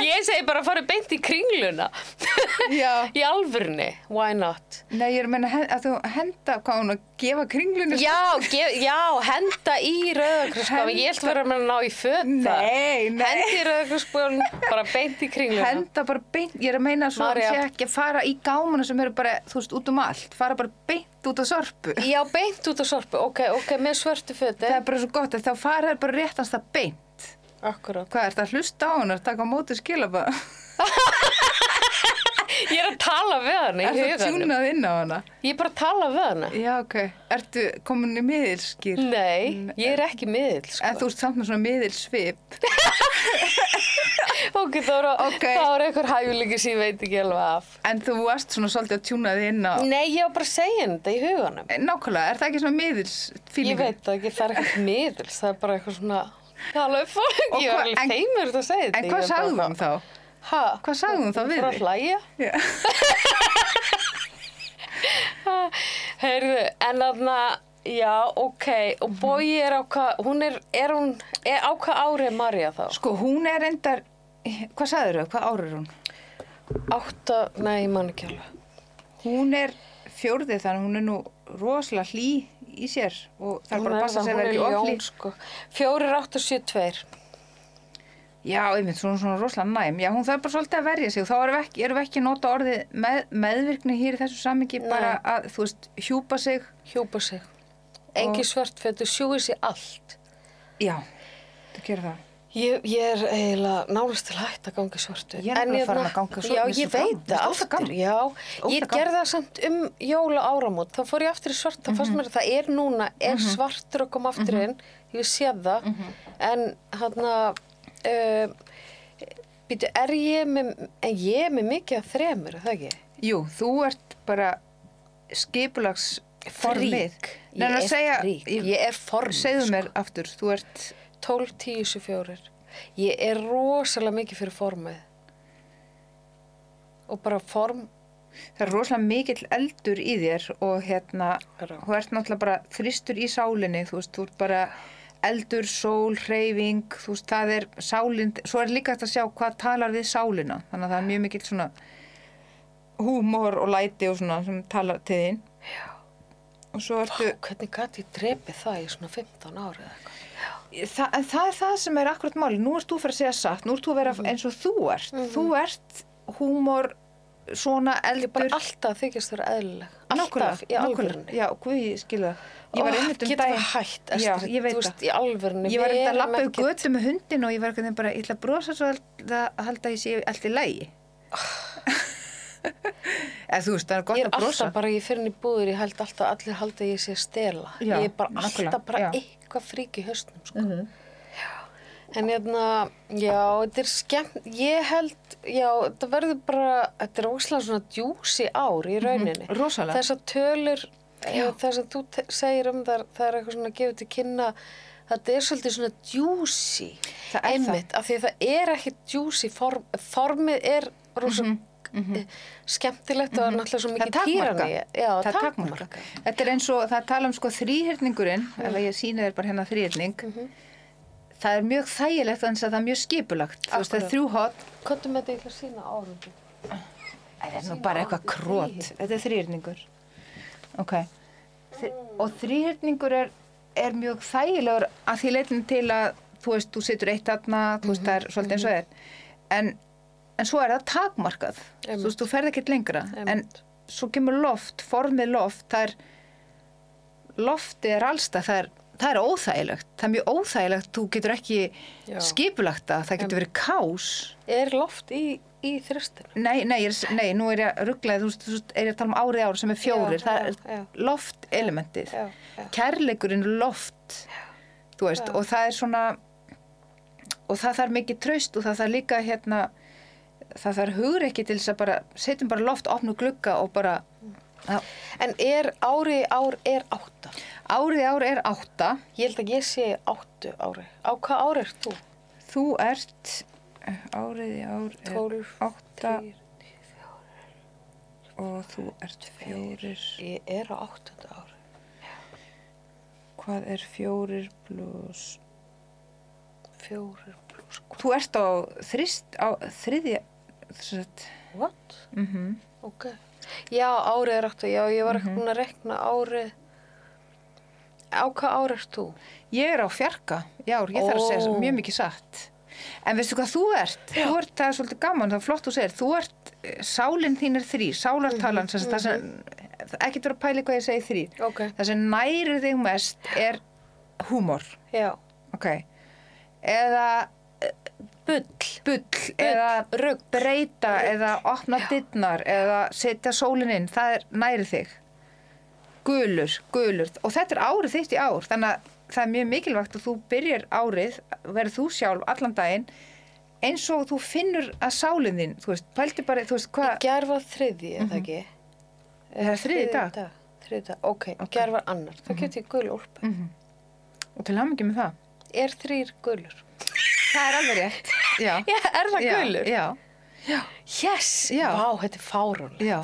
Ég segi bara fara beint í kringluna. Í alvörni, why not? Nei, ég er að menna að þú henda, hvað hún að gefa kringlunni. Já, gef, já, henda í rauðakrosskafin. Ég held vera með að ná í föta. Nei, nei. Hendi í rauðakrosskafin, bara beint í kringluna. Henda bara beint, ég er að meina svo að sé ekki að fara í gámana sem eru bara, þú veist, út um allt. Fara bara beint út á sorpu. Já, beint út á sorpu. Ok, ok, með svörtu föti. Það er bara svo gott að þá fara bara réttast það beint. Akkurát. Hvað er þetta að hlusta á hann að taka á móti skilabæða? Ég er að tala við hana í Er það huganum. tjúnað inn á hana? Ég er bara að tala við hana. Já, ok. Ertu komin í miðilskýr? Nei, ég er ekki miðill, sko. En þú ert samt með svona miðilsvip. Ok, þá er, Ok. þá er einhver hæfuleiki sem ég veit ekki alveg af. En þú varst svona svolítið að tjúna þig inn á... Nei, ég var bara að segja þetta í huganum. Nákvæmlega, er það ekki svona Ég miðilsfílingur? veit það ekki, það er það er. Alveg fólk, ég var alveg feimur þetta að segja þetta. En hvað sagði hún þá? Hæ? Hvað sagði hún þá við Bara að þig? hlæja? Já. Heyrðu, en þarna, já, ok, og Bói er á hvað, hún er, er hún, er, á hvað ári er Marja þá? Sko, hún er endar... Hvað sagður þau? Hvað ára er hún? Átta, nei, ég man ekki alveg. Hún er fjórði þannig að hún er nú rosalega hlý í sér og það Hún bara að passa það, sig að vera er ekki ljón, sko. Fjórir, átta, sjö, tveir. Já, einmitt, svona, svona rosalega næm. Já, hún þarf bara svolítið að verja sig og þá erum við ekki, erum við ekki að nota orðið með, meðvirkni hér í þessu samingi Nei. bara að, þú veist, hjúpa sig. Hjúpa sig. Engi Og- svartfötu, sjúi sig allt. Já, það gerir það. Ég, ég er eiginlega nánast til hætt að ganga í svörtu. Ég er nefnilega farin að ganga svört, Já, ég veit það aftur, já. Ógeðslega Ég gerði það samt um jóla áramót. Þá fór ég aftur í svart. Það Mhm. fannst mér að það er núna, er svartur að koma aftur inn. Ég sé það. Mhm. En hann að, uh, býtu, er ég með, en ég er með mikið að þremur, er það ekki? Jú, þú ert bara skipulags formið. Frík. Ég er frík. ég- Ég er formið, segðu sko. mér aftur, þú ert, 12, 10, 74. Ég er rosalega mikið fyrir formið. Og bara form, það er rosalega mikill eldur í þér og hérna, þú ert náttúrulega bara þristur í sálinni, þú veist, þú ert bara eldur, sól, hreyfing, þú veist, það er sálinn, svo er líka hægt að sjá hvað talar við sálina, þannig að það er mjög mikill svona húmor og læti og svona sem talar til þín. Já. Og svo ertu, hvernig gæti ég drepið það í svona 15 ári eða eitthvað? Þa, en það er það sem er akkurat máli nú ert þú fyrir að segja satt, nú ert þú að vera eins og þú ert, þú ert húmor svona eldur. alltaf þykist vera eðlileg. Alltaf í alvörunni. já, guð, ég skilða ég var einmitt um daginn hætt, já, ég veit það. ég var einmitt að lappa ekkert- götu með hundin og ég var veginn bara, ég ætla að brosa svo að, halda ég sé allt í lægi eða þú veist, það er gott Ég er að brosa. alltaf bara, ég fyrir í búður, ég held alltaf allir halda ég sé stela. Já, ég er bara alltaf bara já. Eitthvað frík í hausnum, sko. Mhm. En hérna, já, þetta er skemmt, ég held, já, þetta verður bara, þetta er óslega svona djúsi ár í rauninni. Mhm, rosalega. Þessar tölur, eh, það sem þú segir um þar, það er eitthvað svona gefið til kynna, þetta er svolítið svona djúsi. Það Einmitt, af því að það er ekki djúsi, form, formið er rosa eh, skemmtilegt og náttúrulega svo Mhm, það er mikið týrani. Já, það er takmarka þetta er eins og það tala um sko þrýhyrningurinn ef ég sína þér bara hérna þrýhyrning það er mjög þægilegt að það er mjög skipulagt. Þú veist það er þrjú hot með þetta eitthvað sína árum. Það er nú bara eitthvað krót. Þetta er þrýhyrningur. Ok. Þi- Og þrýhyrningur er, er mjög þægilegur að því leitin til að, þú veist, þú situr eitt aðna, þú veist, það er svolítið eins og er. En, en svo er það takmarkað. Þú veist, þú ferð ekkert lengra. En Einmitt. svo kemur loft, formið loft, það er, loftið er allstað, það er, það er óþægilegt. Það er mjög óþægilegt, þú getur ekki Já. skipulagt það, það getur verið kás. Er loft í, í þristinu? Nei, nei, er, nei, nú er ég að rugglaði, þú veist, er ég að tala um árið ár sem er fjórir, Já, það er já. loftelementið. Já, já. Kærleikurinn er loft, þú veist, og það er svona, og það þarf mikið traust og það þarf líka, hérna, það þarf hugur ekki til þess að bara, setjum bara loft, opnu glugga og bara, já, En er árið ár er átta? árið ár er átta, Ég held að ég sé áttu ári. Á hvað ári er þú? þú ert, árið ár er Tólf, átta þrír, og þú ert fjórir, Ég er á áttunda ári. hvað er fjórir pluss Fjórir pluss hvað? Þú ert á þrist, á þriðja, What? mm Ok. Já, árið er áttu. Já, ég var Mhm. ekki búin að rekna árið. Á hvað ári er þú? ég er á fjarka, já, ég þarf að segja mjög mikið satt. En veistu hvað þú ert? Þú ert, það er svolítið gaman, það er flott þú segir, þú ert, eh, sálinn þín er þrý, sálartalan, mm það sem, ekki vera að pæli hvað ég segi þrý. Ok. Það sem nærir þig mest er húmor, Já. ok, eða Bull. bull, eða rugg. breyta, eða opna dittnar, eða setja sólinn inn, það er nærið þig. Gulur, gulur. Og þetta er árið þitt í ár, þannig að það er mjög mikilvægt að þú byrjar árið, verður þú sjálf allan daginn, eins og þú finnur að sálinn þín, þú veist, pælti bara, þú veist, hvað, var þriði, eða ekki? Það er þriðji dag. Þriði dag, ok. Ok. Gjær var annar. Það getur ég gul úlpa. Mhm. og til hamingi með það. Er þrýr gulur? Það er alveg rétt. Já. Já, er það Já, gulur? Já, Yes! Vá, þetta er já,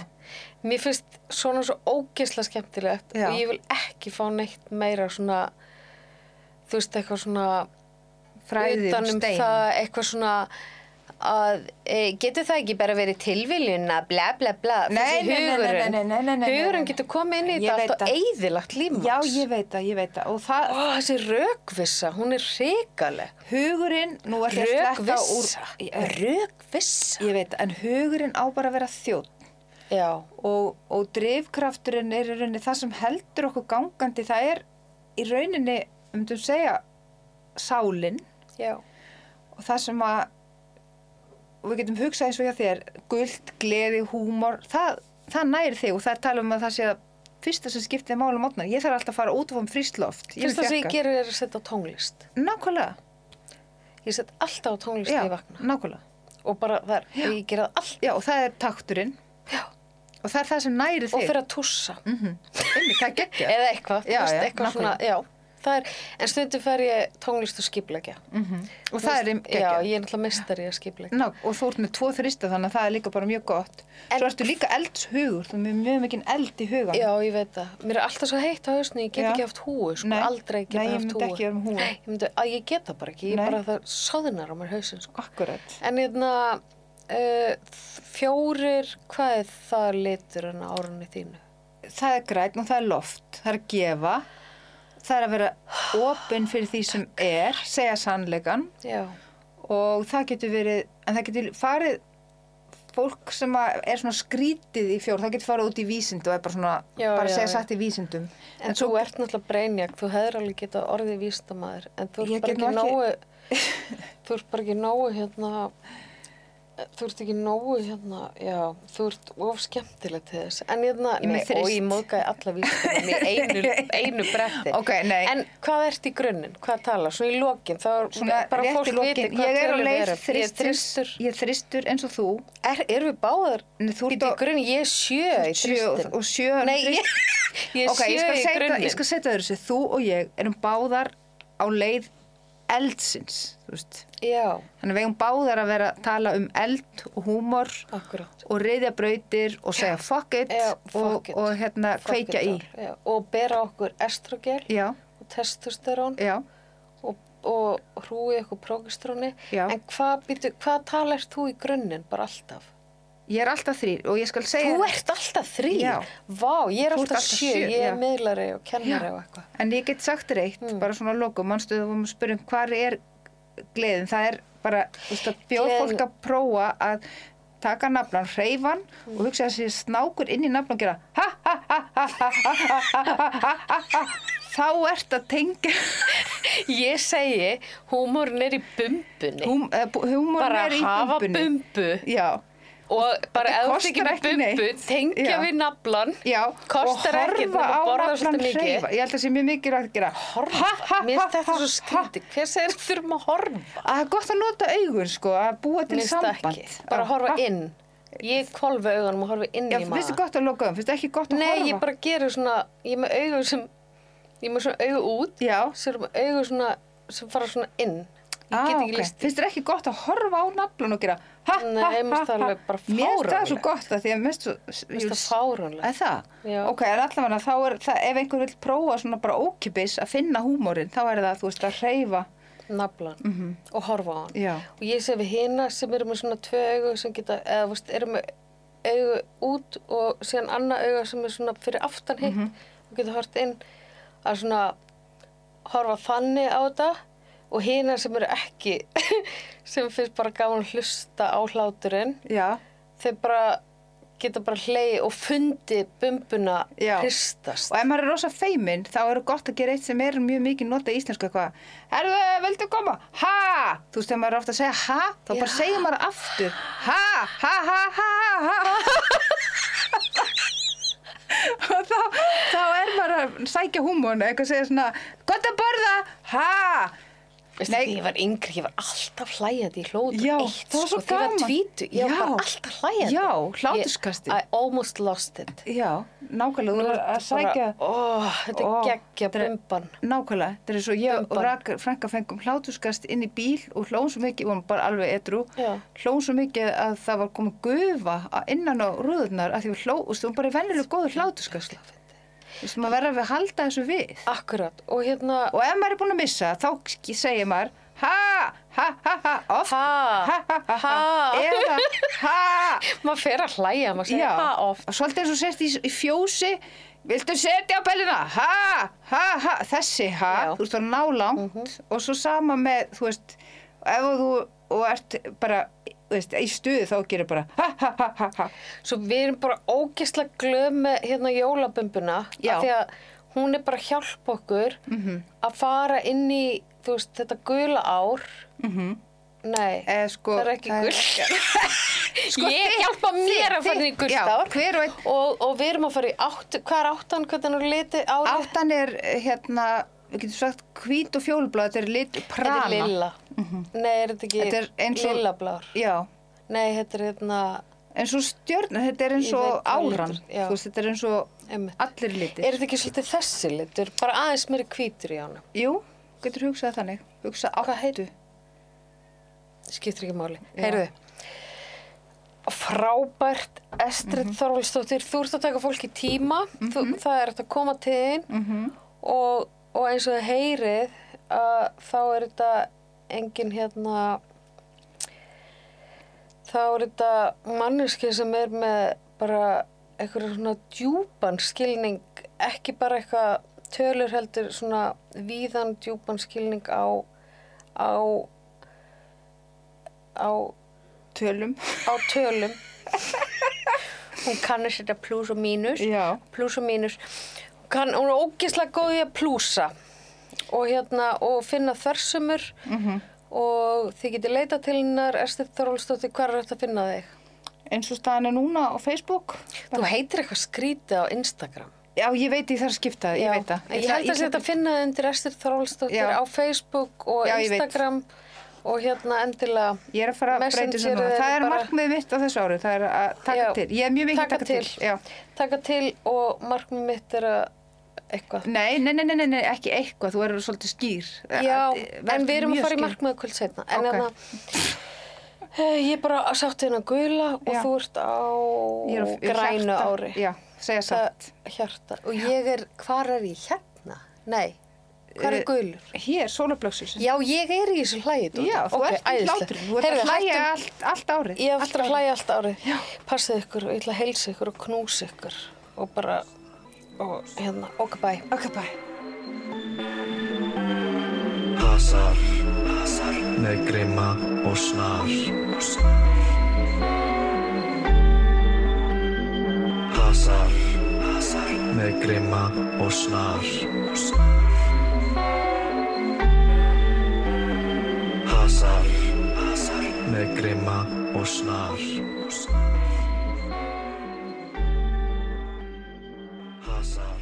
Mér finnst svona svo ógesla skemmtilegt og ég vil ekki fá neitt meira svona, þú veist, eitthvað svona fræðið um um stein. eitthvað svona að e, getur það ekki bara verið tilviljun að bla bla bla þessi hugurinn, hugurinn getur komið inn í þetta allt og það. eyðilagt lífmanns Já, ég veit það, ég veit það. Og það, Ó, þessi rökvissa, hún er hrikaleg hugurinn, nú er að sletta úr... rökvissa, Ég, rökvissa veit en hugurinn á bara að vera þjótt. já, Og, og drifkrafturinn er í rauninni það sem heldur okkur gangandi. Það er í rauninni, um þú segja, sálinn. já, Og það sem að, og við getum hugsað eins og hjá þér, guld, gleði, húmor, það, það næri þig og það talað um að það sé að fyrsta sem skiptið máli mótnar. Ég þarf alltaf að fara út og fá um frískt loft. Ég vil fyrst það sem ég gerir er að setja á tónlist Nákvæmlega, ég set alltaf á tónlist þegar ég vakna nákvæmlega. og bara það er, ég gera það allt Já, og það er takturinn. Já. Og það er það sem næri þig. og fyrir að tússa Mm það geggja. eða eitthvað, eitthvað svona, já er, en stundum fer ég tónlist og skipleggja Og það er já, geggja. ég er náttúrulega mestari að skipleggja Ná, og þú ert með tvo þrista þannig að það er líka bara mjög gott. En- Svo ertu líka eldshugur, þú er með mjög mikið eld í hugan. já, ég veit það, mér er alltaf svo heitt á hausni ég get Já. ekki haft húu, sko, Nei. aldrei geta Nei, ég haft myndi húu ekki vera með húfu. Nei, ég myndi, að ég get það bara ekki, ég Nei. bara það sáðunar á mér hausin, sko Akkurat. en hérna uh, fjórir, hvað er það litur en árunni þínu? Það er græn og það er loft. Það er gefa. Það er að vera opinn fyrir því sem er, segja sannleikan já, og það getur verið, en það getur farið fólk sem er svona skrítið í fjór, það getur farið út í vísind og er bara svona, Já, bara já, segja satt í vísindum. En, þú ert náttúrulega breinjak, þú hefur alveg getað orðið vísindamæður, en þú ert bara ekki nógu, þú ert bara ekki nógu hérna, þú ert ekki nógu hérna, já, þú ert of skemmtileg til þess. En hérna, er nei, og ég móðgæði alla vísindamæður í einu, einu bretti. Ok, nei. En hvað ert í grunninn? Hvað tala? Svona í lokin, þá er Svona bara fólk viti hvað er tölum erum. Ég er þristur, þristur. ég er þristur eins og þú. Er, erum við báðar? Nei, þú ert á- í grunninn, ég er sjö í Sjö þristin. og sjö Nei, ég, ég er Ok, ég sjö í grunninn. ég skal setja þér þessu, þú og ég erum báðar á leið eldsins, Þannig við eigum báðar að vera að tala um eld og húmor akkurát. og reyðja brautir og segja fuck it, Já, og, fuck it. og hérna kveikja í. Já, og bera okkur estrogel Já, og testosterón og, og hrúi okkur prógestróni. Já. En hvað, hvað talar þú í grunninn bara alltaf? Ég er alltaf þrýr og ég skal segja Þú ert alltaf þrýr? Já. Vá, ég er alltaf alltaf sjö, ég er miðlari og kennari Já. og eitthvað. En ég get sagt þér eitt, Mm. bara svona lokum, mannstu þú vorum að spyrja um hvað er gleðin, það er bara, þú veist að bjóð Gleðin- fólk að prófa að taka naflan, hreyfan og hugsa að þessi snákur inn í naflan og gera ha ha ha ha ha ha ha ha ha ha ha þá ert að tengja Ég segi, húmórin er í bumbunni. húm, eh, bara er í hafa bumbunni. bumbu Já, og bara Þetta þú kostar tekir með ekki bumbu, tengja Já. við naflan, Kostar og ekkert horfa nema á að borða naflan mikið. hreyfa. Ég held að það sé mjög mikilvægt að gera horfa. Mér finnst þetta svo skrítið. Hver segir þurfum að horfa? að það er gott að nota augun sko, að búa til finnst það samband ekki. Bara horfa ha- inn. Ég kolfi augunum og horfi inn Já, í finnst maður. þið gott að loka augun, finnst þið ekki gott að Nei, horfa ég bara gerir svona, ég með augu sem, ég með svona augu út, Já, svo er með augu svona, sem fara svona inn. Ég ah, get ekki ok. líst. Finnst þið ekki gott að horfa á naflun og gera ha, Nei, ha, mér finnst ha, það ha. alveg bara Mér finnst það svo gott að því að mest svo Mér finnst það fáránlegt. Er það? Já. Ok, en allavega þá er það, ef einhver vil prófa svona bara ókipis að finna húmórin, þá er það, þú veist, að hreyfa. Naflan og horfa á hann. Já. Og ég sé við hina sem eru með svona tvö augu sem geta, eða þú veist, eru með augu út og síðan annað auga sem er svona fyrir aftan hitt og geta hort inn að svona horfa þannig á þetta og hina sem eru ekki sem finnst bara að hlusta á hláturinn Já, þau bara geta bara hlei og fundi bumbuna Já. hristast. og ef maður er rosa feiminn, þá er gott að gera eitt sem er mjög mikið nota í íslensku eitthvað. Herðu, viltu koma? Ha! Þú veist, ef maður er ofta að segja ha, þá bara Já. segir maður aftur. Ha, ha, ha, ha, ha, og þá, þá er maður að sækja húmón, eitthvað að segja svona, gott að borða, ha! Veistu, ég var yngri, ég var alltaf hlæjandi í hlótur Já, eitt, það var svo sko, þegar ég gaman. var tvítu, ég var Já. bara alltaf hlæjandi. Já, hláturskastið. Ég- I almost lost it. Já, nákvæmlega, þú er að sækja... Ó, þetta er Ó, geggja þetta bumban. Nákvæmlega, þetta er svo ég og Bumban. Rak, Franka fengum hlátuskast inn í bíl og hlóðum svo mikið, við vorum bara alveg edru, hlóðum svo mikið að það var komið gufa innan á rúðurnar að því við hlóðum, þú veist, bara í vennilega góður hlátuskast. Maður verður að við halda þessu við. Akkurat, og hérna, Og ef maður er búin að missa, þá segir maður, ha, ha, ha, ha, oft, Ha, ha, ha, ha, ha. eða, ha, maður fer að hlæja, maður segir ha oft. og svolítið eins og sért í, í fjósi, viltu setja á pælina, ha, ha, ha, þessi ha, Já. Þú veist, er nálangt og svo sama með, þú veist, ef þú, og ert bara, veist, í stuði þá gerir bara, ha, ha, ha, ha, Svo við erum bara ógislega glöð með hérna jólabumbuna Já. af því að hún er bara að hjálpa okkur Mhm. að fara inn í veist, þetta gula ár Nei, eða sko, það er ekki gult Sko, Ég þitt- hjálpa mér að fara inn í gult ár og og, við erum að fara í átt hvað er áttan, hvernig er litið árið? áttan er, eh, hérna, við getum sagt, hvít og fjólblá, þetta er lit Þetta prana. er lilla Nei, er þetta ekki Þetta er eins og- lillablár? Já, Nei, þetta er hérna eins og stjörn, þetta er eins og áran, veist, þetta er eins og einmitt. allir litir. Er þetta ekki svolítið þessi litur? Bara aðeins meiri hvítur í ánum Jú, getur hugsað þannig, hugsa Hvað áttu. skiptir ekki máli. Heyrðu, frábært Estrid Mhm. Þorvaldsdóttir, þú ert að taka fólki tíma, þú, það er að koma til þín Mhm. og, og eins og þið heyrið að þá er þetta engin hérna, þá er þetta manneski sem er með bara eitthvað svona djúpan skilning, ekki bara eitthvað tölur heldur svona víðan djúpan skilning á, á á, Tölum. á tölum. Hún kannur setja plús og mínus. Plús og mínus kann, hún er ógeðslega góð í að plúsa og hérna og finna þversumur Mhm. og þið getið leita til hennar Estið Þorvaldsdóttir, hvað er þetta að finna þig? Eins og staðan er núna á Facebook. Þú heitir eitthvað skrítið á Instagram Já, ég veit ég þarf að skipta það, ég veit það. Ég held að þetta finna þið undir Estið Þorvaldsdóttir á Facebook og Já, ég. Instagram og hérna endilega Ég er að fara að breyta núna. er Það er markmið mitt á þessu ári, það er að taka Já. til. Ég er mjög mikið að Taka til. taka til og markmið mitt er að eitthvað Nei, nei, nei, nei, ekki eitthvað, þú erur svolítið skýr. Já, Vertu en við erum að fara í skýr. markmiðakvöld setna. En Ok. hérna, eh, ég er bara að sátt hérna gula og Já. þú ert á er er grænu hjarta. ári. Já, segja satt. Það hjarta. Og ég er, hvar er ég hérna? Nei, hvar Eh, er gulur? Hér, sólablöksus. Já, ég er í þessu hlægi. Já, þú Ok, ert í hlátur. Þú ert að hlæja allt, allt árið. Ég eftir að hlæja allt árið. Passið ykkur og ég ætla að heilsa ykkur og knúsa ykkur og bara, og hérna, ok, bye. Ok, bye. Hasar, með grimma og snar. Hasar, með grimma og snar. Hasar, með grimma og snar awesome.